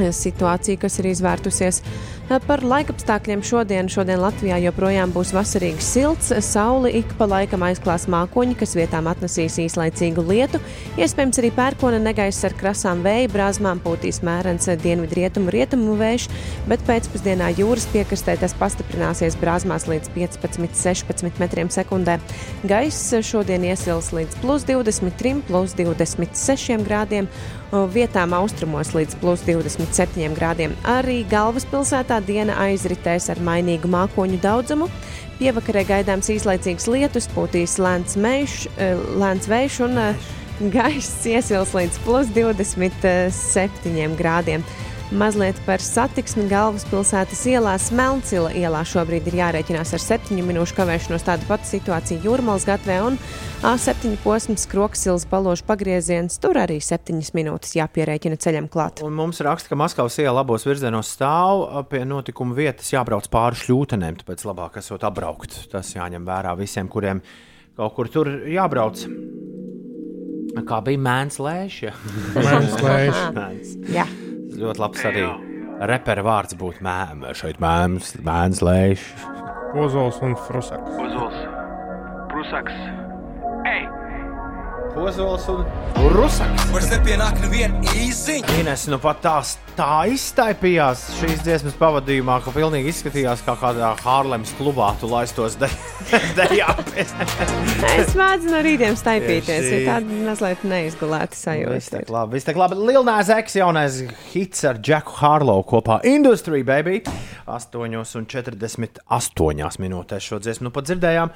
situācija, kas ir izvērtusies. Par laikapstākļiem šodien, šodien Latvijā joprojām būs vasarīgs silts, saule ik pa laikam aizklās mākoņi, kas vietām atnesīs īslaicīgu lietu. Iespējams, arī pērkona negaiss ar krasām vēja brāzmām pūtīs mērens dienvidu rietumu vējš, bet pēcpusdienā jūras piekrastē tas pastiprināsies brāzmās līdz 15-16 metriem sekundē. Gaiss šodien iesils līdz plus 23, plus 26 grādiem vietām austrumos līdz plus 27 grādiem. Arī galvaspilsētā diena aizritēs ar mainīgu mākoņu daudzumu. Pievakarē gaidāms īslaicīgs lietus, pūtīs lēns, meiš, eh, lēns vējš un eh, gaiss [LAUGHS] iesils līdz plus 27 grādiem. Mazliet par satiksmi galvaspilsētas ielās Melncila ielā šobrīd ir jārēķinās ar 7 minūšu kavēšanos. Tāda pati situācija Jūrmālas gatvē un A7 posms Kroksils balāžu pagrieziens. Tur arī 7 minūtes jāpierēķina ceļam klāt. Un mums raksta, ka Maskavas iela abos virzienos stāv pie notikuma vietas, jābrauc pāri šļūtenēm, tāpēc labāk esot apbraukt. Tas jāņem vērā visiem, kuriem kaut kur tur jābrauc. Kā bija mēns lēša? [LAUGHS] Mēns lēš. Ļoti labs arī repera vārds būtu mēms. Šeit mēms, mēns lēš. Ozols un Frusaks. Ozols, Prusaks. Ei! Ozols un Rusaks. Vairs nepienāk neviena īziņa. Ines, nu pat tās tā iztaipījās šīs dziesmas pavadījumā, ka pilnīgi izskatījās kā kādā Hārlemes klubā tu laistos de [LAUGHS] dejā. Es mēdzu no rītiem staipīties, jo tāda mazliet neizgulēta Viss sajūta. tik labi, viss tik labi. Lielnās Eks jaunais hits ar Džeku Hārlovu kopā Industry Baby. 8,48 minūtēs šo dziesmu nu pat dzirdējām.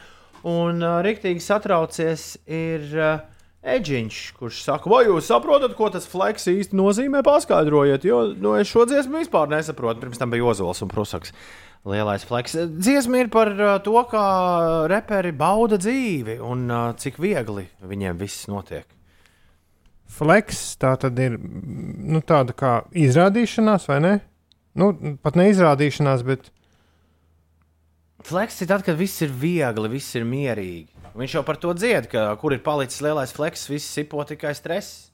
Un uh, rīktīgi satraucies ir uh, Eģiņš, kurš saka, vai jūs saprotat, ko tas fleks īsti nozīmē? Paskaidrojiet, jo nu, es šo dziesmu vispār nesaprotu. Pirms tam bija Ozols un Prusaks. Lielais fleks. Dziesma ir par uh, to, kā reperi bauda dzīvi un uh, cik viegli viņiem viss notiek. Flex tā tad ir nu, tāda kā izrādīšanās, vai ne? Nu, pat ne izrādīšanās, bet Fleks ir tad, kad viss ir viegli, viss ir mierīgi. Viņš jau par to dzied, ka kur ir palicis lielais fleks, viss sipo tikai stress.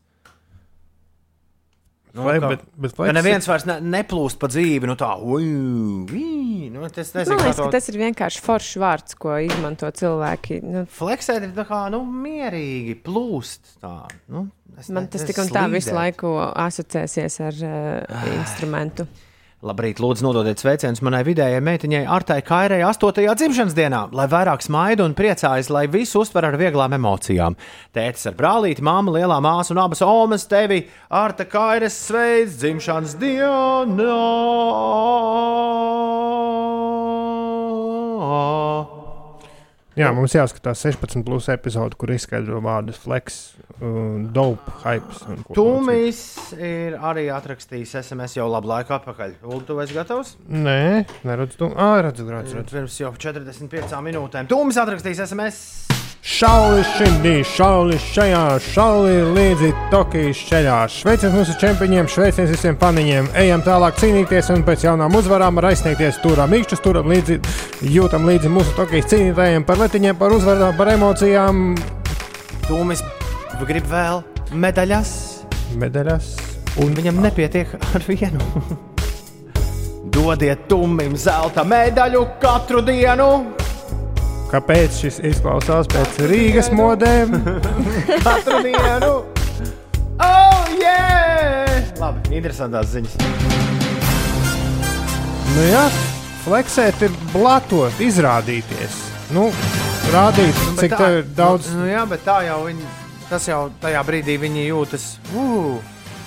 Nu, Fle- ka, bet- bet ka fleks neviens vairs ne, neplūst pa dzīvi. Nu, tā, ui, ui, nu, tas, nezinu, Man kā liekas, to- ka tas ir vienkārši foršs vārds, ko izmanto cilvēki. Nu, Fleksēt ir tā kā nu, mierīgi plūst. Tā, nu, es man ne- tas tik un tā slīdēt. visu laiku asociēsies ar uh, instrumentu. Labrīt, lūdzu, nododiet sveicienus manai vidējai meitiņai, Artai Kairai, 8. dzimšanas dienā, lai vairāk smaida un priecājas, lai visu uztver ar vieglām emocijām. Tētis ar brālīti, māma, lielā māsa un abas omas tevi, Arta Kairas sveic dzimšanas dienā. Jā, mums jāskatās 16 plus epizode, kur izskaidro vārdus flex, uh, dope, ko- Tūmīs ir arī atrakstījis SMS jau labu laiku atpakaļ. Ulu, tu esi gatavs? Nē, neredzu to. Ah, redzu, redzu, redzu. Pirms jau 45 minūtēm. Tūmīs atrakstījis SMS. Šaulis šindī, šaulis šajā, šaulis līdzi Tokijas ceļā. Sveiciens mūsu čempiņiem, sveiciens visiem faniņiem. Ejam tālāk cīnīties un pēc jaunām uzvarām var aizsniegties turam mīkšķus, turam līdzi, jūtam līdzi mūsu Tokijas cīnītājiem par letiņiem, par uzvarām, par emocijām. Tūmīs grib vēl medaļas. Medaļas. Un viņam nepietiek ar vienu. [LAUGHS] Dodiet tumim zelta medaļu katru dienu. Kāpēc šis izklausās pēc Rīgas modēm? [LAUGHS] Katru dienu. Oh, yeah! Labi, interesantās ziņas. Nu jā, fleksēt ir blatot, izrādīties. Nu, rādīt, Nu, cik tā- tev ir daudz. Nu, nu, jā, bet tā jau viņi. Tas jau tajā brīdī viņi jūtas. Uh,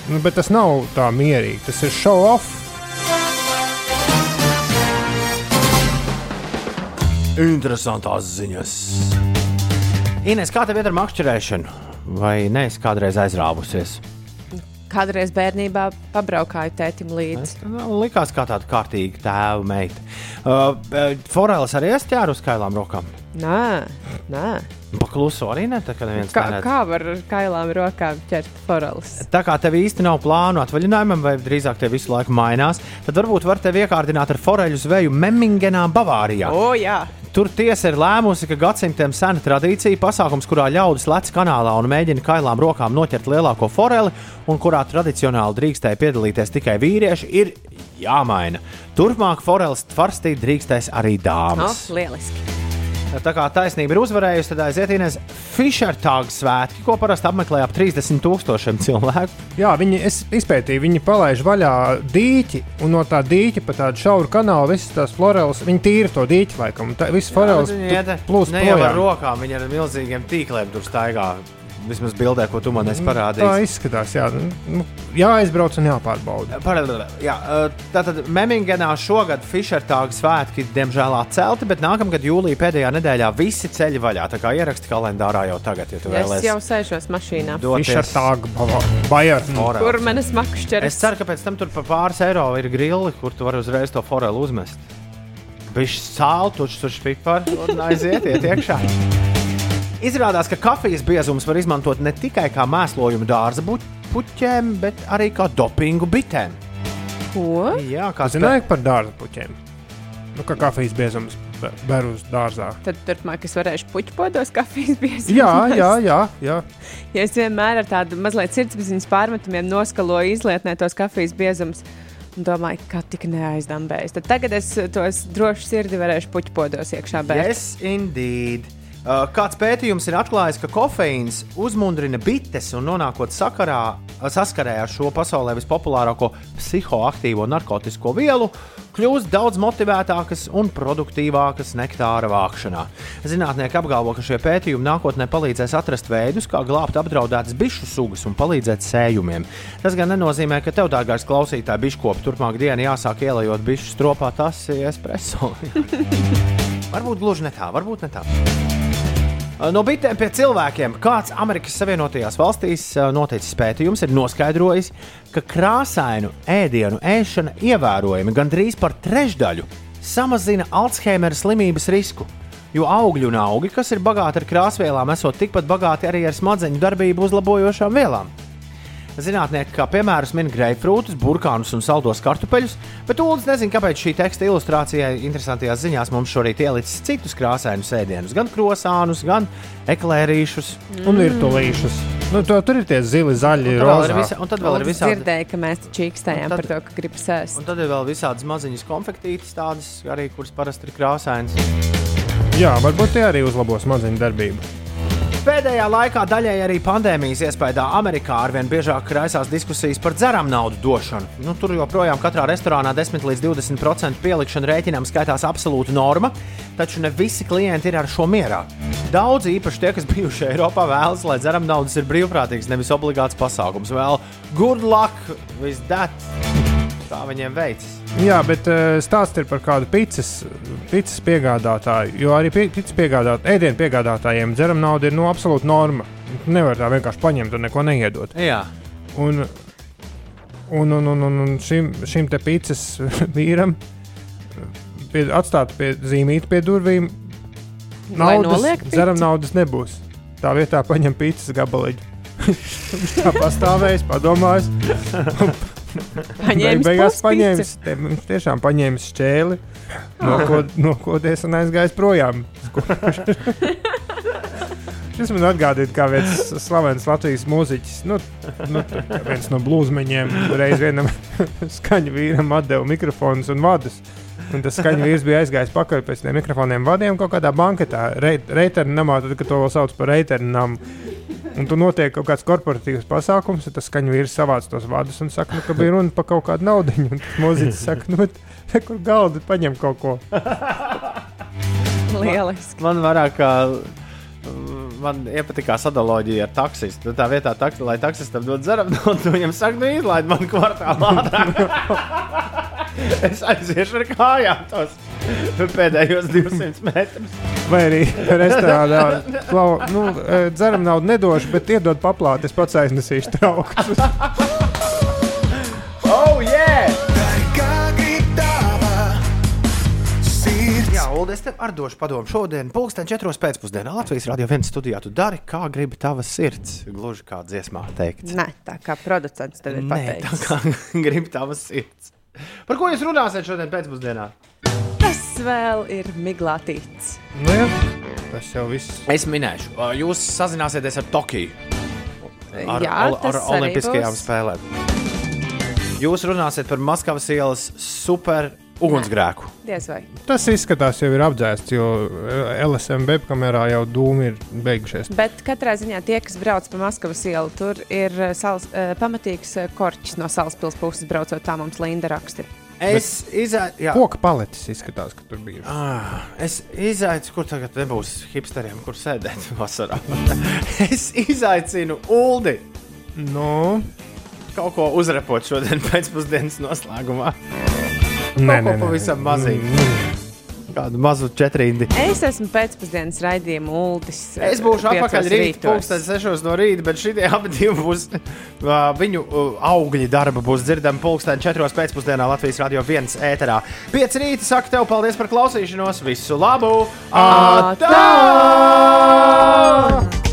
Nu, bet tas nav tā mierīgi. Tas ir show off. Interesantās ziņas. Ines, kā tev iet ar makšķerēšanu? Vai neesi kādreiz aizrāvusies? Kādreiz bērnībā pabraukāju tētim līdzi. Nu, Likās kā tāda kārtīga tēva meita. Uh, uh, Forelis arī es ķēru uz kailām rokām. Nē, nē. Pakluso arī ne, tā kā neviens Kā, neredz. kā var ar kailām rokām ķert foreles? Tā kā tev īsti nav plānu atvaļinājumam, vai drīzāk te visu laiku mainās, tad varbūt var tevi iekārdināt ar foreļu zveju Memingenā, Bavārijā. O, jā. Tur tiesa ir lēmusi, ka gadsimtiem sena tradīcija, pasākums, kurā ļaudis lec kanālā un mēģina kailām rokām noķert lielāko foreli, un kurā tradicionāli drīkstēja piedalīties tikai vīrieši, ir jāmaina. Turpmāk foreles tvarstīt drīkstēs arī dāmas. lieliski. Tā kā taisnība ir uzvarējusi, tad aiziet Ines Fischertāga svētki, ko parasti apmeklē ap 30 tūkstošiem cilvēku. Jā, viņi es izpētīju, viņi palaiž vaļā dīķi, un no tā dīķa pa tādu šauru kanālu visas tās floreles, viņi tīra to dīķi laikam. Tā, visas floreles plūst Ne jau ar rokām, viņi ar milzīgiem tīkliem tur staigā. Vismaz bildē, ko tu man esi Tā parādījis. izskatās, jā. Nu, jāaizbrauc un jāpārbauda. Paralēli, Jā, tātad Memingenā šogad Fischertāga svētki diemžēl atcelti, bet nākamgad jūlijā pēdējā nedēļā visi ceļi vaļā. Tā kā ieraksti kalendārā jau tagad, ja tu Es vēlēsies. jau sēžos mašīnā. Fischertāga, Bayer. foreli. Kur manas makšķeres? Es ceru, ka pēc tam tur par pāris eiro ir grili, kur tu vari uzreiz to foreli uzmest. Viņš sāli, tušs, tušs pipar un aiziet, iet iekšā. Izrādās, ka kafijas biezums var izmantot ne tikai kā mēslojumu dārza puķēm, bet arī kā dopingu bitēm. Ko? Jā, kā Zināju par dārza puķiem. Nu, kā kafijas biezums be- ber uz dārzā. Tad turpmāk es varēšu puķu podos kafijas biezumos. Jā, jā, jā. jā. [LAUGHS] Ja es vienmēr ar tādu mazliet sirdsapziņas pārmetumiem noskaloju izlietnē tos kafijas biezumus. Un domāju, ka tik neaizdambējis. Tad tagad es tos droši sirdi varēšu puķu podos iekšā bērt. Yes, indeed. Uh, kāds pētījums ir atklājis, ka kofeīns uzmundrina bites un nonākot sakarā, saskarē ar šo pasaulē vispopulārāko psihoaktīvo narkotisko vielu, kļūst daudz motivētākas un produktīvākas nektāra vākšanā. Zinātnieki apgalvo, ka šie pētījumi nākotnē palīdzēs atrast veidus, kā glābt apdraudētas bišu sugas un palīdzēt sējumiem. Tas gan nenozīmē, ka tev, dārgais klausītāj, biškopi turpmāk dienā jāsāk ielējot bišu stropā tas espreso. [LAUGHS] varbūt gluži ne tā, varbūt ne tā. No bitēm pie cilvēkiem. Kāds Amerikas Savienotajās valstīs ā, noticis pētījums ir noskaidrojis, ka krāsainu ēdienu ēšana ievērojami gandrīz par trešdaļu samazina Alzheimera slimības risku. Jo augļi un augi, kas ir bagāti ar krāsvielām, esot tikpat bagāti arī ar smadzeņu darbību uzlabojošām vielām. Zinātnieki, kā piemēram, min greifrūtus, burkānus un saldos kartupeļus, bet Ulas nezina, kāpēc šī teksta ilustrācijai interesantajās ziņās mums šorīt ielicis citus krāsainus ēdienus, gan krosānus, gan eklērīšus. Un virtuvīšus. Nu, to, tur ir tie zili, zaļi, rozā. un tad vēl ir Es visādi. dzirdēju, ka mēs čīkstējām par to, ka gribas ēst. Un tad ir vēl visādas maziņas konfektītes, tādas arī, kuras parasti ir krāsainas. Jā, varbūt tie arī uzlabos smadzeņu darbību. Pēdējā laikā daļai arī pandēmijas iespējā Amerikā arvien biežāk raisās diskusijas par dzeram naudu došanu. Nu, tur joprojām katrā restorānā 10 līdz 20% pielikšana rēķinam skaitās absolūta norma, taču ne visi klienti ir ar šo mierā. Daudzi, īpaši tie, kas bijuši Eiropā, vēlas, lai dzeram naudas ir brīvprātīgs, nevis obligāts pasākums. Vēl good luck with that! Kā viņiem veicas? Jā, bet uh, stāsts ir par kādu pizzas, pizzas piegādātāju. Jo arī pi- pizzas piegādāt, ēdienu piegādātājiem dzeram nauda ir no absolūta norma. Nevar tā vienkārši paņemt un neko neiedot. Jā. Un, un, un, un, un, šim, šim te pizzas [LAUGHS] vīram pie, atstāt pie zīmīta pie durvīm. Naudas, dzeram naudas nebūs. Tā vietā paņem pizzas gabaliņu. [LAUGHS] Tā pastāvējis, padomājis. [LAUGHS] Paņēmis beigās paņēmis, te, viņš tiešām paņēmis šķēli, nokod, nokodies un aizgājis projām. [LAUGHS] Šis man atgādina, kā viens slavens Latvijas mūziķis, nu, nu, viens no blūzmeņiem, reiz vienam [LAUGHS] skaņu vīram atdeva mikrofonus un vadus. Un tas skaņu vīrs bija aizgājis pakaļ pēc tiem mikrofoniem vadiem kaut kādā banketā, reitera namā, tad, kad to vēl sauc par reitera namu. Un tur notiek kaut kāds korporatīvs pasākums, un tas skaņu vīrs savāc tos vadus un saka, nu, ka bija runa par kaut kādu naudu. Un tas mūziķis saka, nu, kur galda paņem kaut ko. Lieliski. Man vairāk kā. Man iepatikās analoģija ar taksistu. Tā vietā, tak, lai taksistam dod dzeram, no [LAUGHS] viņam saka, nu, izlaid man kvartālā. [LAUGHS] [LAUGHS] es aiziešu ar kājām tos pēdējos 200 metrus. Vai arī restorānā klau, nu, eh, dzeram naudu nedošu, bet iedod paplāti, es pats aiznesīšu traukus. [LAUGHS] Oh, yeah! Jā, Ulu, es tev arī došu padomu. Šodien, pulksten 4. pēcpusdienā, Latvijas Rādio 1 studijā, tu dari, kā gribi tavas sirds. Gluži kā dziesmā teikts. Nē, tā kā producents tev ir Nē, tā pateicis. kā [LAUGHS] gribi tavas sirds. Par ko jūs runāsiet šodien pēcpusdienā? Tas vēl ir miglātīts. Nu, jā, tas jau viss. Es minēšu, jūs sazināsieties ar Tokiju. Ar, Jā, ar arī Olimpiskajām spēlēm. Jūs runāsiet par Maskavas ielas super ugunsgrēku. Tas izskatās jau ir apdzēsts, jo eh, LSMB kamerā jau dūmi ir beigušies. Bet katrā ziņā tie, kas brauc pa Maskavas ielu, tur ir eh, sals, eh, pamatīgs korķis no Salaspils puses braucot tā mums Linda raksta. Es izaicu, Koka paletes izskatās, ka tur bija. Ah, es izaicu, kur tagad nebūs hipsteriem, kur sēdēt [LAUGHS] vasarā. es izaicinu Uldi. Nu, kaut ko uzrepot šodien [LAUGHS] pēcpusdienas noslēgumā. Nē, Kaut nē, ko nē, pavisam maziņu. Kādu mazu četrīndi. Es esmu pēcpusdienas raidījuma ULDIS. eh, Es būšu atpakaļ rīt, rītos. pulksten 6 no rīta, bet šie [LAUGHS] abi divi būs, uh, viņu uh, augļi darba būs dzirdami pulksten 4 pēcpusdienā Latvijas radio 1 ēterā. 5 rīta saka tev paldies par klausīšanos, visu labu! Atā! Atā!